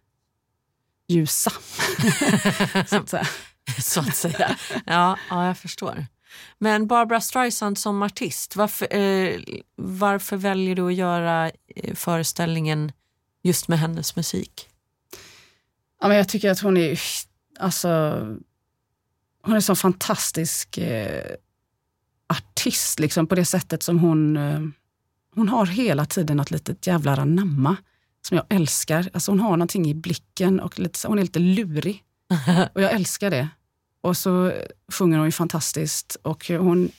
ljusa. [LAUGHS] så att säga. så att säga. Ja, ja, jag förstår. Men Barbara Streisand som artist, varför, eh, varför väljer du att göra eh, föreställningen just med hennes musik? Ja, men jag tycker att hon är alltså, hon är så fantastisk eh, artist liksom, på det sättet som hon... Eh, hon har hela tiden något litet jävla anamma som jag älskar. Alltså hon har någonting i blicken och lite, hon är lite lurig. [LAUGHS] och jag älskar det. Och så sjunger hon ju fantastiskt och hon,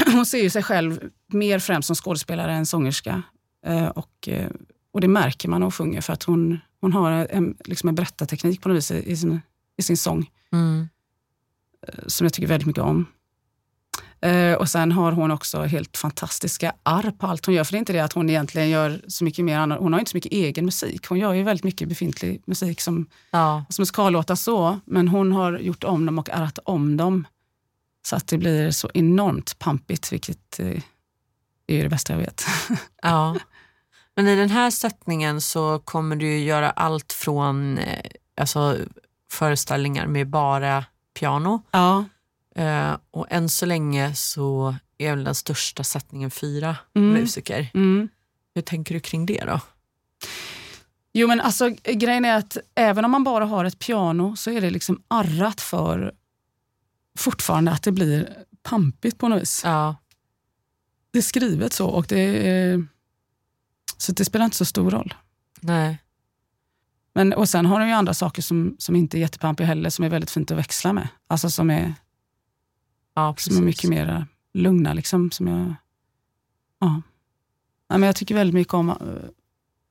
[CLEARS THROAT] hon ser ju sig själv mer främst som skådespelare än sångerska. Eh, och, eh, och det märker man när hon sjunger för att hon, hon har en, liksom en berättarteknik på något vis i sin, i sin sång. Mm. Eh, som jag tycker väldigt mycket om. Eh, och sen har hon också helt fantastiska arr på allt hon gör. För det är inte det att hon egentligen gör så mycket mer annat. Hon har inte så mycket egen musik. Hon gör ju väldigt mycket befintlig musik som, ja. som musikallåtar så. Men hon har gjort om dem och arrat om dem. Så att det blir så enormt pampigt, vilket eh, är det bästa jag vet. [LAUGHS] ja. Men i den här sättningen så kommer du göra allt från eh, alltså, föreställningar med bara piano. Ja Eh, och än så länge så är väl den största sättningen fyra mm. musiker. Mm. Hur tänker du kring det då? Jo men alltså grejen är att även om man bara har ett piano så är det liksom arrat för fortfarande att det blir pampigt på något vis. Ja. Det är skrivet så och det är, så det spelar inte så stor roll. Nej. Men, och sen har de ju andra saker som, som inte är jättepampiga heller som är väldigt fint att växla med. Alltså som är Ja, som är mycket mer lugna. Liksom, som jag, ja. ja men jag tycker väldigt mycket om uh,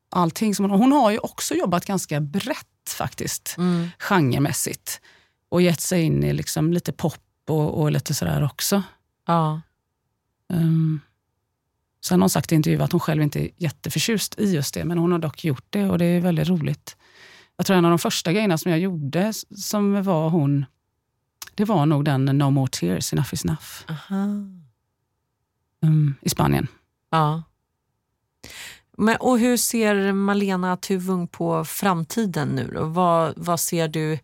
allting. Som hon, hon har ju också jobbat ganska brett faktiskt, mm. genremässigt. Och gett sig in i liksom lite pop och, och lite sådär också. Ja. Um, sen har hon sagt i intervjuer att hon själv inte är jätteförtjust i just det, men hon har dock gjort det och det är väldigt roligt. Jag tror en av de första grejerna som jag gjorde som var hon det var nog den No more tears, enough is enough. Um, I Spanien. Ja. Men, och hur ser Malena Tuvung på framtiden nu? Då? Vad, vad ser du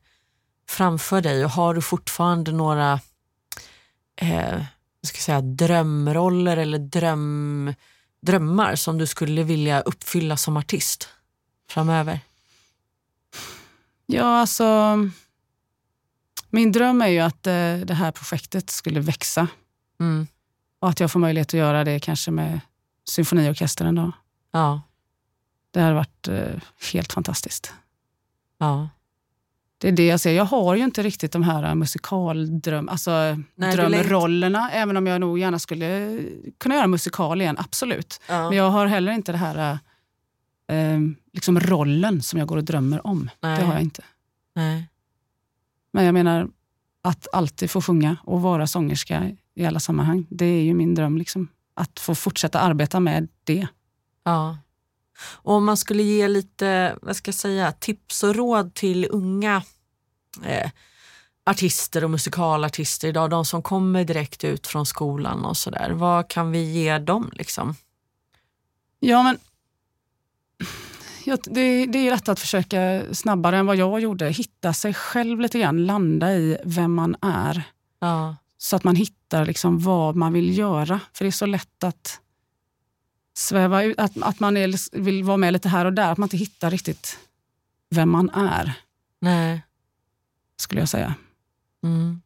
framför dig och har du fortfarande några eh, ska säga, drömroller eller dröm, drömmar som du skulle vilja uppfylla som artist framöver? Ja, alltså min dröm är ju att eh, det här projektet skulle växa. Mm. Och att jag får möjlighet att göra det kanske med symfoniorkestern en dag. Ja. Det hade varit eh, helt fantastiskt. Ja. Det är det jag ser. Jag har ju inte riktigt de här musikaldröm, alltså Nej, drömrollerna. Även om jag nog gärna skulle kunna göra musikal igen, absolut. Ja. Men jag har heller inte det här eh, liksom rollen som jag går och drömmer om. Nej. Det har jag inte. Nej. Men jag menar, att alltid få sjunga och vara sångerska i alla sammanhang, det är ju min dröm. Liksom. Att få fortsätta arbeta med det. Ja. Och om man skulle ge lite vad ska jag säga, tips och råd till unga eh, artister och musikalartister idag, de som kommer direkt ut från skolan och sådär. Vad kan vi ge dem? liksom? Ja, men [SNIFFS] Ja, det, det är lätt att försöka snabbare än vad jag gjorde hitta sig själv lite grann, landa i vem man är. Ja. Så att man hittar liksom vad man vill göra. För det är så lätt att sväva ut, att, att man är, vill vara med lite här och där, att man inte hittar riktigt vem man är. Nej. Skulle jag säga. Mm.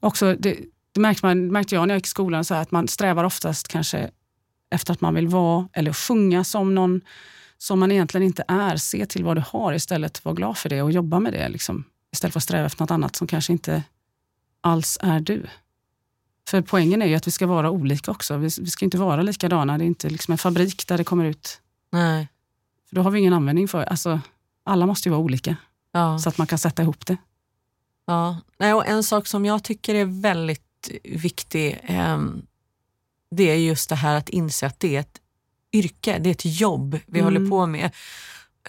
Också, det, det märkte, man, märkte jag när jag gick i skolan, så att man strävar oftast kanske efter att man vill vara eller sjunga som någon som man egentligen inte är. Se till vad du har istället. Var glad för det och jobba med det. Liksom. Istället för att sträva efter något annat som kanske inte alls är du. För poängen är ju att vi ska vara olika också. Vi, vi ska inte vara likadana. Det är inte liksom en fabrik där det kommer ut. Nej. För då har vi ingen användning för alltså, Alla måste ju vara olika. Ja. Så att man kan sätta ihop det. Ja. Nej, och en sak som jag tycker är väldigt viktig eh, det är just det här att inse att det är ett yrke, det är ett jobb vi mm. håller på med.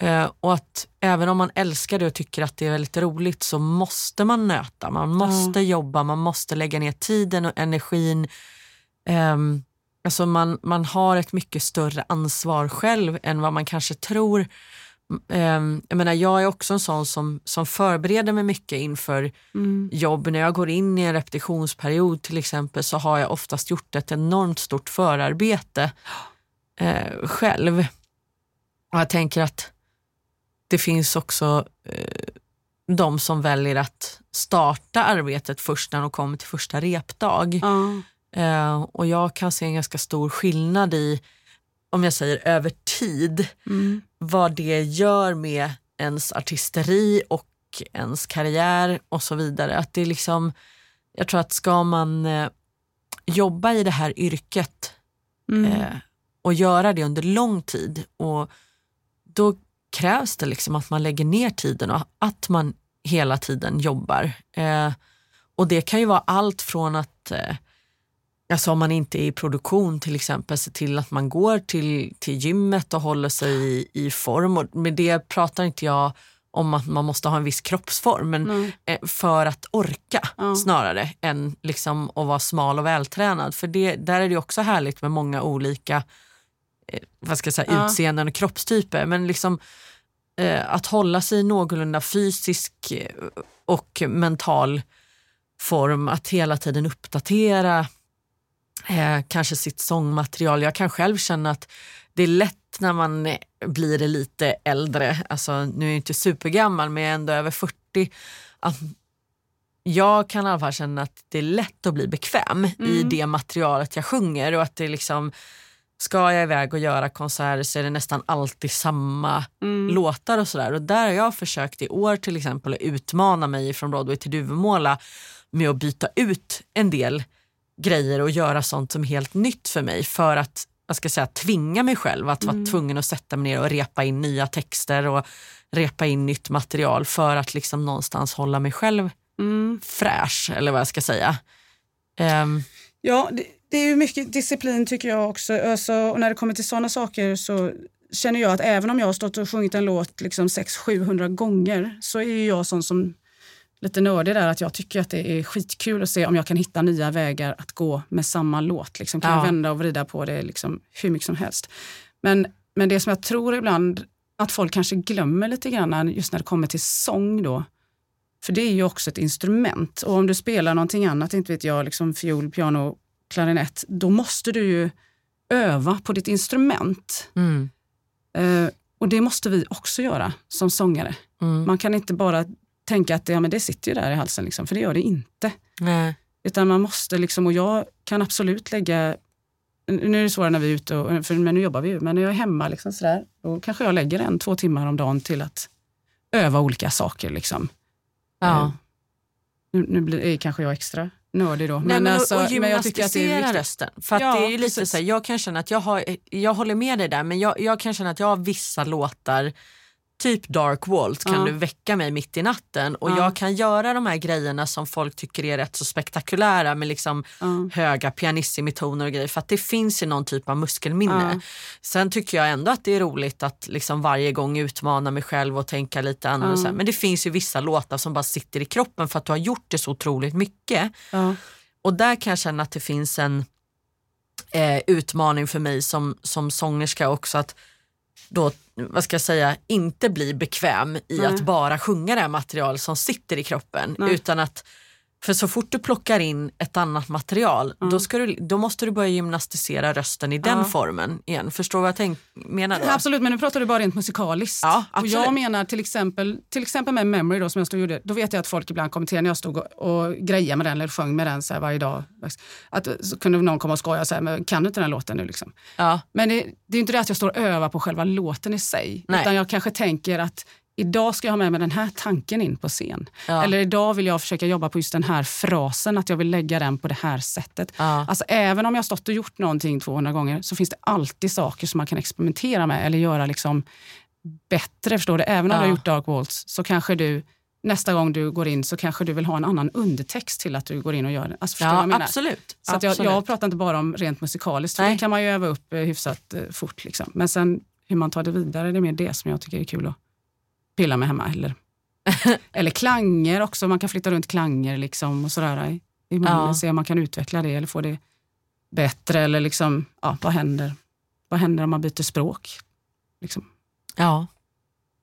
Uh, och att även om man älskar det och tycker att det är väldigt roligt så måste man nöta, man måste mm. jobba, man måste lägga ner tiden och energin. Um, alltså man, man har ett mycket större ansvar själv än vad man kanske tror. ehm, jag, menar, jag är också en sån som, som förbereder mig mycket inför Mm. jobb. När jag går in i en repetitionsperiod till exempel så har jag oftast gjort ett enormt stort förarbete eh, själv. Och jag tänker att det finns också eh, de som väljer att starta arbetet först när de kommer till första repdag. Ja. Eh, och jag kan se en ganska stor skillnad i, om jag säger över tid, Mm. vad det gör med ens artisteri och ens karriär och så vidare. Att det är liksom, jag tror att ska man eh, jobba i det här yrket Mm. eh, och göra det under lång tid, och då krävs det liksom att man lägger ner tiden och att man hela tiden jobbar. Eh, och det kan ju vara allt från att eh, Alltså om man inte är i produktion till exempel, se till att man går till, till gymmet och håller sig i, i form. Och med det pratar inte jag om att man måste ha en viss kroppsform, men eh, för att orka Ja. snarare än liksom att vara smal och vältränad. För det, där är det också härligt med många olika vad ska jag säga, Ja. utseenden och kroppstyper. Men liksom, eh, att hålla sig i någorlunda fysisk eh, och mental form, att hela tiden uppdatera eh, kanske sitt sångmaterial. Jag kan själv känna att det är lätt när man eh, blir lite äldre, alltså nu är jag inte supergammal men jag är ändå över 40, att jag kan i alla fall känna att det är lätt att bli bekväm i Mm. det materialet jag sjunger och att det liksom Ska jag iväg och göra konserter så är det nästan alltid samma Mm. låtar och sådär. Och där har jag försökt i år till exempel att utmana mig från Broadway till Duvemåla med att byta ut en del grejer och göra sånt som är helt nytt för mig för att jag ska säga, tvinga mig själv att vara tvungen att sätta mig ner och repa in nya texter och repa in nytt material för att liksom någonstans hålla mig själv Mm. fräsch eller vad jag ska säga. Ehm, Ja, det, det är ju mycket disciplin tycker jag också. Alltså, och när det kommer till sådana saker så känner jag att även om jag har stått och sjungit en låt liksom 600-700 gånger så är ju jag sån som lite nördig där att jag tycker att det är skitkul att se om jag kan hitta nya vägar att gå med samma låt. Liksom, kan Ja. jag vända och vrida på det liksom, hur mycket som helst. Men, men det som jag tror ibland att folk kanske glömmer lite grann just när det kommer till sång då. För det är ju också ett instrument och om du spelar någonting annat, inte vet jag, liksom fiol, piano, klarinett, då måste du ju öva på ditt instrument. mm, Eh, och det måste vi också göra som sångare. mm, Man kan inte bara tänka att ja, men det sitter ju där i halsen, liksom, för det gör det inte. nej, Utan man måste, liksom, och jag kan absolut lägga, nu är det svårare när vi är ute, och, för, men nu jobbar vi ju, men när jag är hemma liksom sådär, då kanske jag lägger en, två timmar om dagen till att öva olika saker. Liksom. ja. Eh, Nu, nu blir, är kanske jag extra nördig då. Nej, men alltså, och, och men jag tycker att det är viktigt. rösten. För Ja, det är lite så här, jag kan känna att jag har, jag håller med dig där men jag, jag kan känna att jag har vissa låtar, typ Dark Waltz kan Ja. du väcka mig mitt i natten och Ja. jag kan göra de här grejerna som folk tycker är rätt så spektakulära med liksom Ja. höga pianissimitoner och grejer för att det finns ju någon typ av muskelminne. Sen tycker jag ändå att det är roligt att liksom varje gång utmana mig själv och tänka lite annorlunda. Men det finns ju vissa låtar som bara sitter i kroppen för att du har gjort det så otroligt mycket. Och där kan jag känna att det finns en eh, utmaning för mig som, som sångerska också att då, vad ska jag säga, inte bli bekväm i Nej. att bara sjunga det här material som sitter i kroppen. Nej. Utan att, för så fort du plockar in ett annat material då, ska du, då måste du börja gymnastisera rösten i den Ja. formen igen. Förstår vad jag tänk, menar då? Absolut, men nu pratar du bara rent musikaliskt. Ja, och jag menar till exempel, till exempel med Memory då, som jag stod och gjorde, då vet jag att folk ibland kommenterade när jag stod och, och grejade med den eller sjöng med den så varje dag. Att, så kunde någon komma och skoja så här, men kan du inte den låten nu? Liksom. Ja, Men det, det är inte det att jag står och övar på själva låten i sig. Nej. Utan jag kanske tänker att idag ska jag ha med mig den här tanken in på scen. Ja. Eller idag vill jag försöka jobba på just den här frasen, att jag vill lägga den på det här sättet. Ja. Alltså, även om jag har stått och gjort någonting 200 gånger så finns det alltid saker som man kan experimentera med eller göra liksom bättre. Förstår du? Även om Ja. du har gjort Dark Waltz så kanske du nästa gång du går in så kanske du vill ha en annan undertext till att du går in och gör det. Alltså, förstår ja jag absolut. Så att jag, absolut. jag pratar inte bara om rent musikaliskt, för Nej. det kan man ju öva upp eh, hyfsat eh, fort. Liksom. Men sen hur man tar det vidare, det är mer det som jag tycker är kul att pilla med hemma. Eller, [LAUGHS] eller klanger också, man kan flytta runt klanger liksom och sådär. i- munnen, Ja. Se om man kan utveckla det eller få det bättre. Eller liksom, ja, vad händer? Vad händer om man byter språk? Liksom. ja.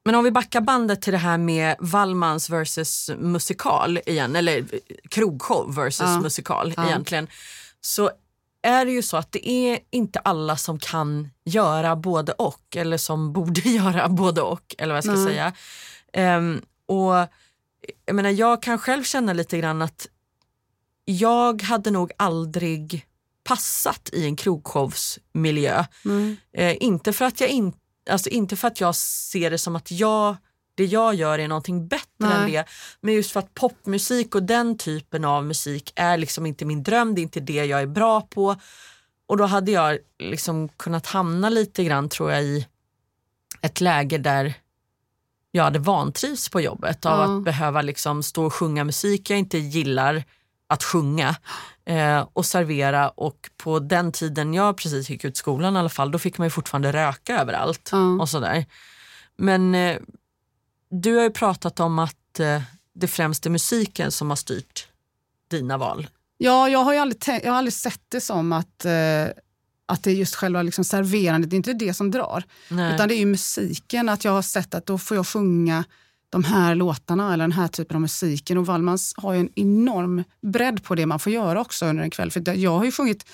Men om vi backar bandet till det här med Wallmans versus musikal igen, eller krogshow versus Ja. musikal Ja. egentligen. Så är det ju så att det är inte alla som kan göra både och eller som borde [LAUGHS] göra både och eller vad jag ska Nej. säga. Ehm, och jag menar jag kan själv känna lite grann att jag hade nog aldrig passat i en krogshowsmiljö. Mm. Eh, inte, för att jag in, alltså inte för att jag ser det som att jag, det jag gör är någonting bättre än Nej. det. Men just för att popmusik och den typen av musik är liksom inte min dröm, det är inte det jag är bra på. Och då hade jag liksom kunnat hamna lite grann tror jag i ett läge där jag hade vantrivs på jobbet av Ja. att behöva liksom stå och sjunga musik jag inte gillar att sjunga eh, och servera och på den tiden jag precis gick ut skolan i alla fall då fick man ju fortfarande röka överallt Ja. och sådär. Men eh, du har ju pratat om att eh, det främst är musiken som har styrt dina val. Ja, jag har ju aldrig, jag har aldrig sett det som att, eh, att det är just själva liksom serverandet, det är inte det som drar. Nej. Utan det är ju musiken, att jag har sett att då får jag sjunga de här låtarna eller den här typen av musiken. Och Wallmans har ju en enorm bredd på det man får göra också under en kväll. För jag har ju sjungit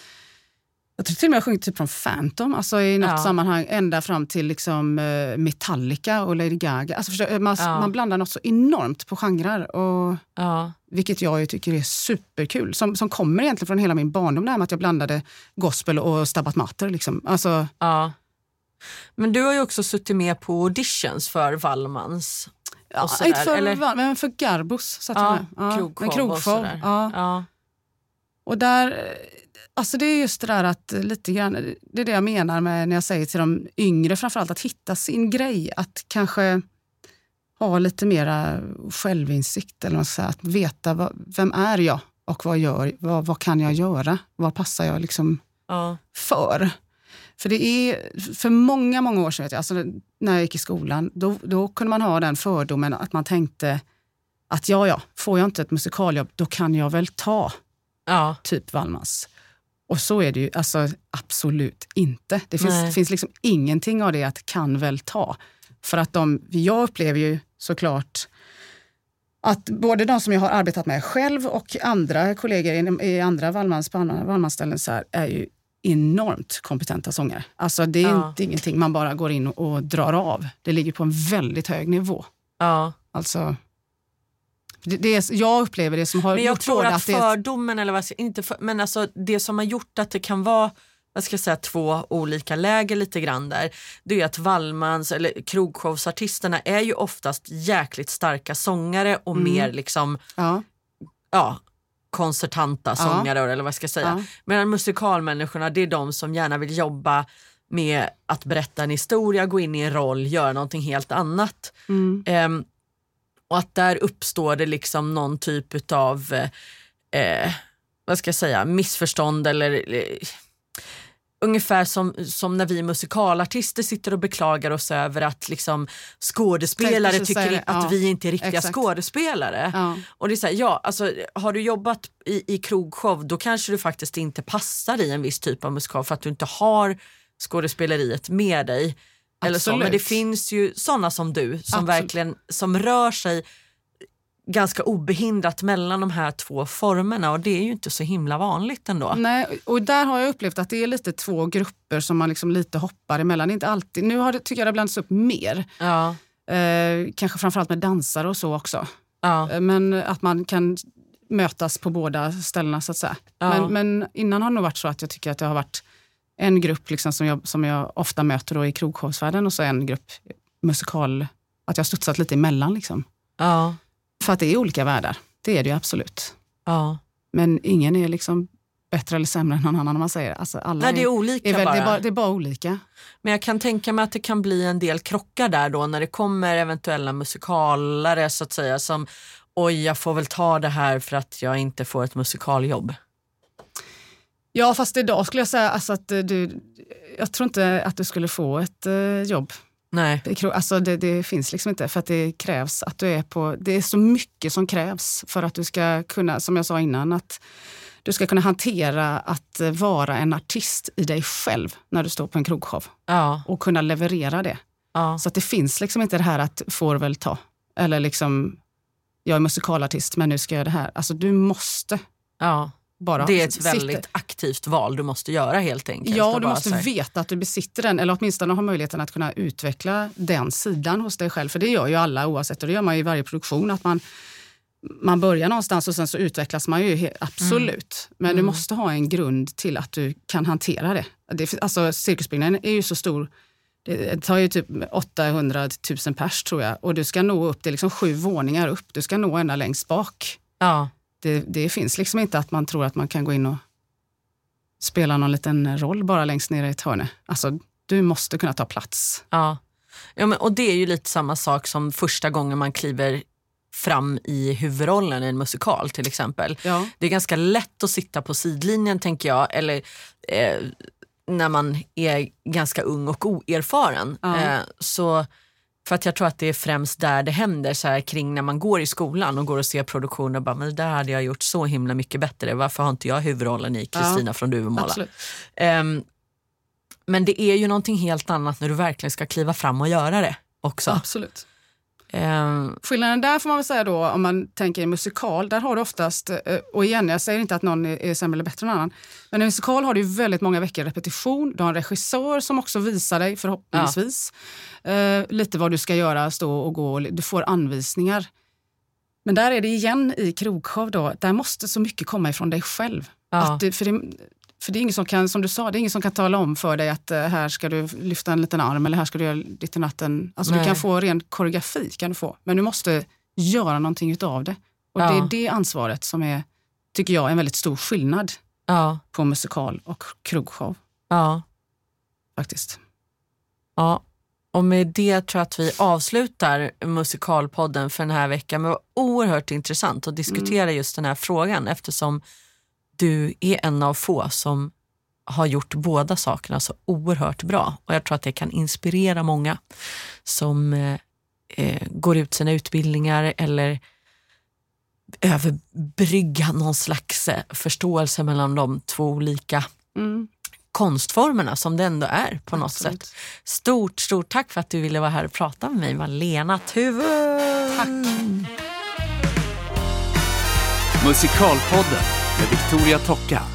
jag tror till och med jag sjungit typ från Phantom, alltså i något Ja. sammanhang ända fram till liksom eh, Metallica och Lady Gaga. Alltså förstå, man, Ja. man blandar något så enormt på genrer. Och, Ja. vilket jag ju tycker är superkul. Som, som kommer egentligen från hela min barndom, det här med att jag blandade gospel och Stabat Mater. Liksom. Alltså, Ja. Men du har ju också suttit med på auditions för Wallmans. ja, sådär, inte för, eller? men för Garbos satt jag Ja, med. Ja, krogshow och sådär. Och där, alltså det är just det där att lite grann, det är det jag menar med när jag säger till de yngre framförallt att hitta sin grej. Att kanske ha lite mera självinsikt eller ska säga. Att veta vad, vem är jag och vad, gör, vad, vad kan jag göra? Vad passar jag liksom Ja. för. För det är, för många, många år sedan, vet jag, alltså när jag gick i skolan, då, då kunde man ha den fördomen att man tänkte att ja, ja, får jag inte ett musikaljobb, då kan jag väl ta Ja. typ Wallmans. Och så är det ju alltså, absolut inte. Det finns, finns liksom ingenting av det att kan väl ta. För att de, jag upplever ju såklart att både de som jag har arbetat med själv och andra kollegor i, i andra Wallmans, på andra Wallmansställen så här, är ju enormt kompetenta sångare. Alltså det är Ja. inte ingenting man bara går in och, och drar av. Det ligger på en väldigt hög nivå. Ja. Alltså, det, det är, jag upplever det som har Men jag gjort tror att är- fördomen, eller vad jag inte för, men alltså det som har gjort att det kan vara vad ska jag säga, två olika läger lite grann där, det är att Wallmans eller krogshowsartisterna är ju oftast jäkligt starka sångare och Mm. mer liksom, ja, ja, konsertanta sångare eller vad jag ska säga. Ja. Medan musikalmänniskorna det är de som gärna vill jobba med att berätta en historia, gå in i en roll, göra någonting helt annat. mm, Ehm, och att där uppstår det liksom någon typ av eh, vad ska jag säga, missförstånd eller eh, Ungefär som, som när vi musikalartister sitter och beklagar oss över att liksom, skådespelare tycker att Ja, vi inte är riktiga exakt. skådespelare. ja. Och det är så här, ja, alltså, har du jobbat i, i krogshow då kanske du faktiskt inte passar i en viss typ av musikal för att du inte har skådespeleriet med dig. Eller så. Men det finns ju sådana som du som Absolut. verkligen som rör sig ganska obehindrat mellan de här två formerna och det är ju inte så himla vanligt ändå. Nej, och där har jag upplevt att det är lite två grupper som man liksom lite hoppar emellan. Inte alltid. Nu har det, tycker jag det blandats upp mer. Ja, Eh, kanske framförallt med dansare och så också. ja, Eh, Men att man kan mötas på båda ställena så att säga. Ja. Men, men innan har det nog varit så att jag tycker att det har varit en grupp liksom som, jag, som jag ofta möter då i krogshowsvärlden och så en grupp musikal. Att jag har studsat lite emellan liksom. ja, För att det är olika världar. Det är det ju absolut. ja. Men ingen är liksom bättre eller sämre än någon annan om man säger. Alltså alla Nej, det är olika är väl, bara. det, är bara, det är bara olika. Men jag kan tänka mig att det kan bli en del krockar där då när det kommer eventuella musikalare så att säga som oj jag får väl ta det här för att jag inte får ett musikaljobb. Ja, fast idag skulle jag säga alltså att eh, du, jag tror inte att du skulle få ett eh, jobb. Nej. Alltså det, det finns liksom inte för att det krävs att du är på, det är så mycket som krävs för att du ska kunna, som jag sa innan, att du ska kunna hantera att eh, vara en artist i dig själv när du står på en krogshow Ja. och kunna leverera det. Ja. Så att det finns liksom inte det här att får väl ta. Eller liksom, jag är musikalartist men nu ska jag göra det här. Alltså du måste Ja. Bara Det är ett sitta- väldigt aktivt val du måste göra helt enkelt. Ja, Och du måste veta att du besitter den, eller åtminstone ha möjligheten att kunna utveckla den sidan hos dig själv. För det gör ju alla oavsett, och det gör man ju i varje produktion. Att man, man börjar någonstans och sen så utvecklas man ju, absolut. Men du Mm. måste ha en grund till att du kan hantera det. det alltså, cirkusbyggnaden är ju så stor, det tar ju typ 800 000 pers tror jag. Och du ska nå upp, det är liksom sju våningar upp, du ska nå ända längst bak. Ja. Det, det finns liksom inte att man tror att man kan gå in och spela någon liten roll bara längst ner i ett hörne. Alltså, du måste kunna ta plats. Ja. Ja, men, och det är ju lite samma sak som första gången man kliver fram i huvudrollen i en musikal till exempel. Ja. Det är ganska lätt att sitta på sidlinjen tänker jag, eller eh, när man är ganska ung och oerfaren. Ja. Eh, så, för att jag tror att det är främst där det händer, så här, kring när man går i skolan och går och ser produktioner och bara, men det där hade jag gjort så himla mycket bättre. Varför har inte jag huvudrollen i Kristina från Duvemåla? Absolut. Ehm, men det är ju någonting helt annat när du verkligen ska kliva fram och göra det också. Absolut. Ehm, Skillnaden där får man väl säga då, om man tänker i musikal, där har du oftast, eh, och igen jag säger inte att någon är sämre eller bättre än någon annan, men i musikal har du väldigt många veckor repetition, du har en regissör som också visar dig förhoppningsvis eh, lite vad du ska göra, stå och gå, du får anvisningar. Men där är det igen i krogshow då, där måste så mycket komma ifrån dig själv. ja. Att för, det, för det är ingen som kan, som du sa, det är ingen som kan tala om för dig att eh, här ska du lyfta en liten arm eller här ska du göra ditt i natten. Alltså du Nej. kan få ren koreografi, kan du få. men du måste göra någonting utav det. Och Ja. det är det ansvaret som är, tycker jag, en väldigt stor skillnad ja, på musikal och krogshow ja, faktiskt. ja. Och med det tror jag att vi avslutar musikalpodden för den här veckan. Men det var oerhört intressant att diskutera just den här frågan eftersom du är en av få som har gjort båda sakerna så oerhört bra. Och jag tror att det kan inspirera många som eh, eh, går ut sina utbildningar eller överbrygga någon slags eh, förståelse mellan de två olika Mm, konstformerna som det ändå är på något absolut. sätt. Stort, stort tack för att du ville vara här och prata med mig, Malena Tuvun. Tack. Musikalpodden med Victoria Tocka.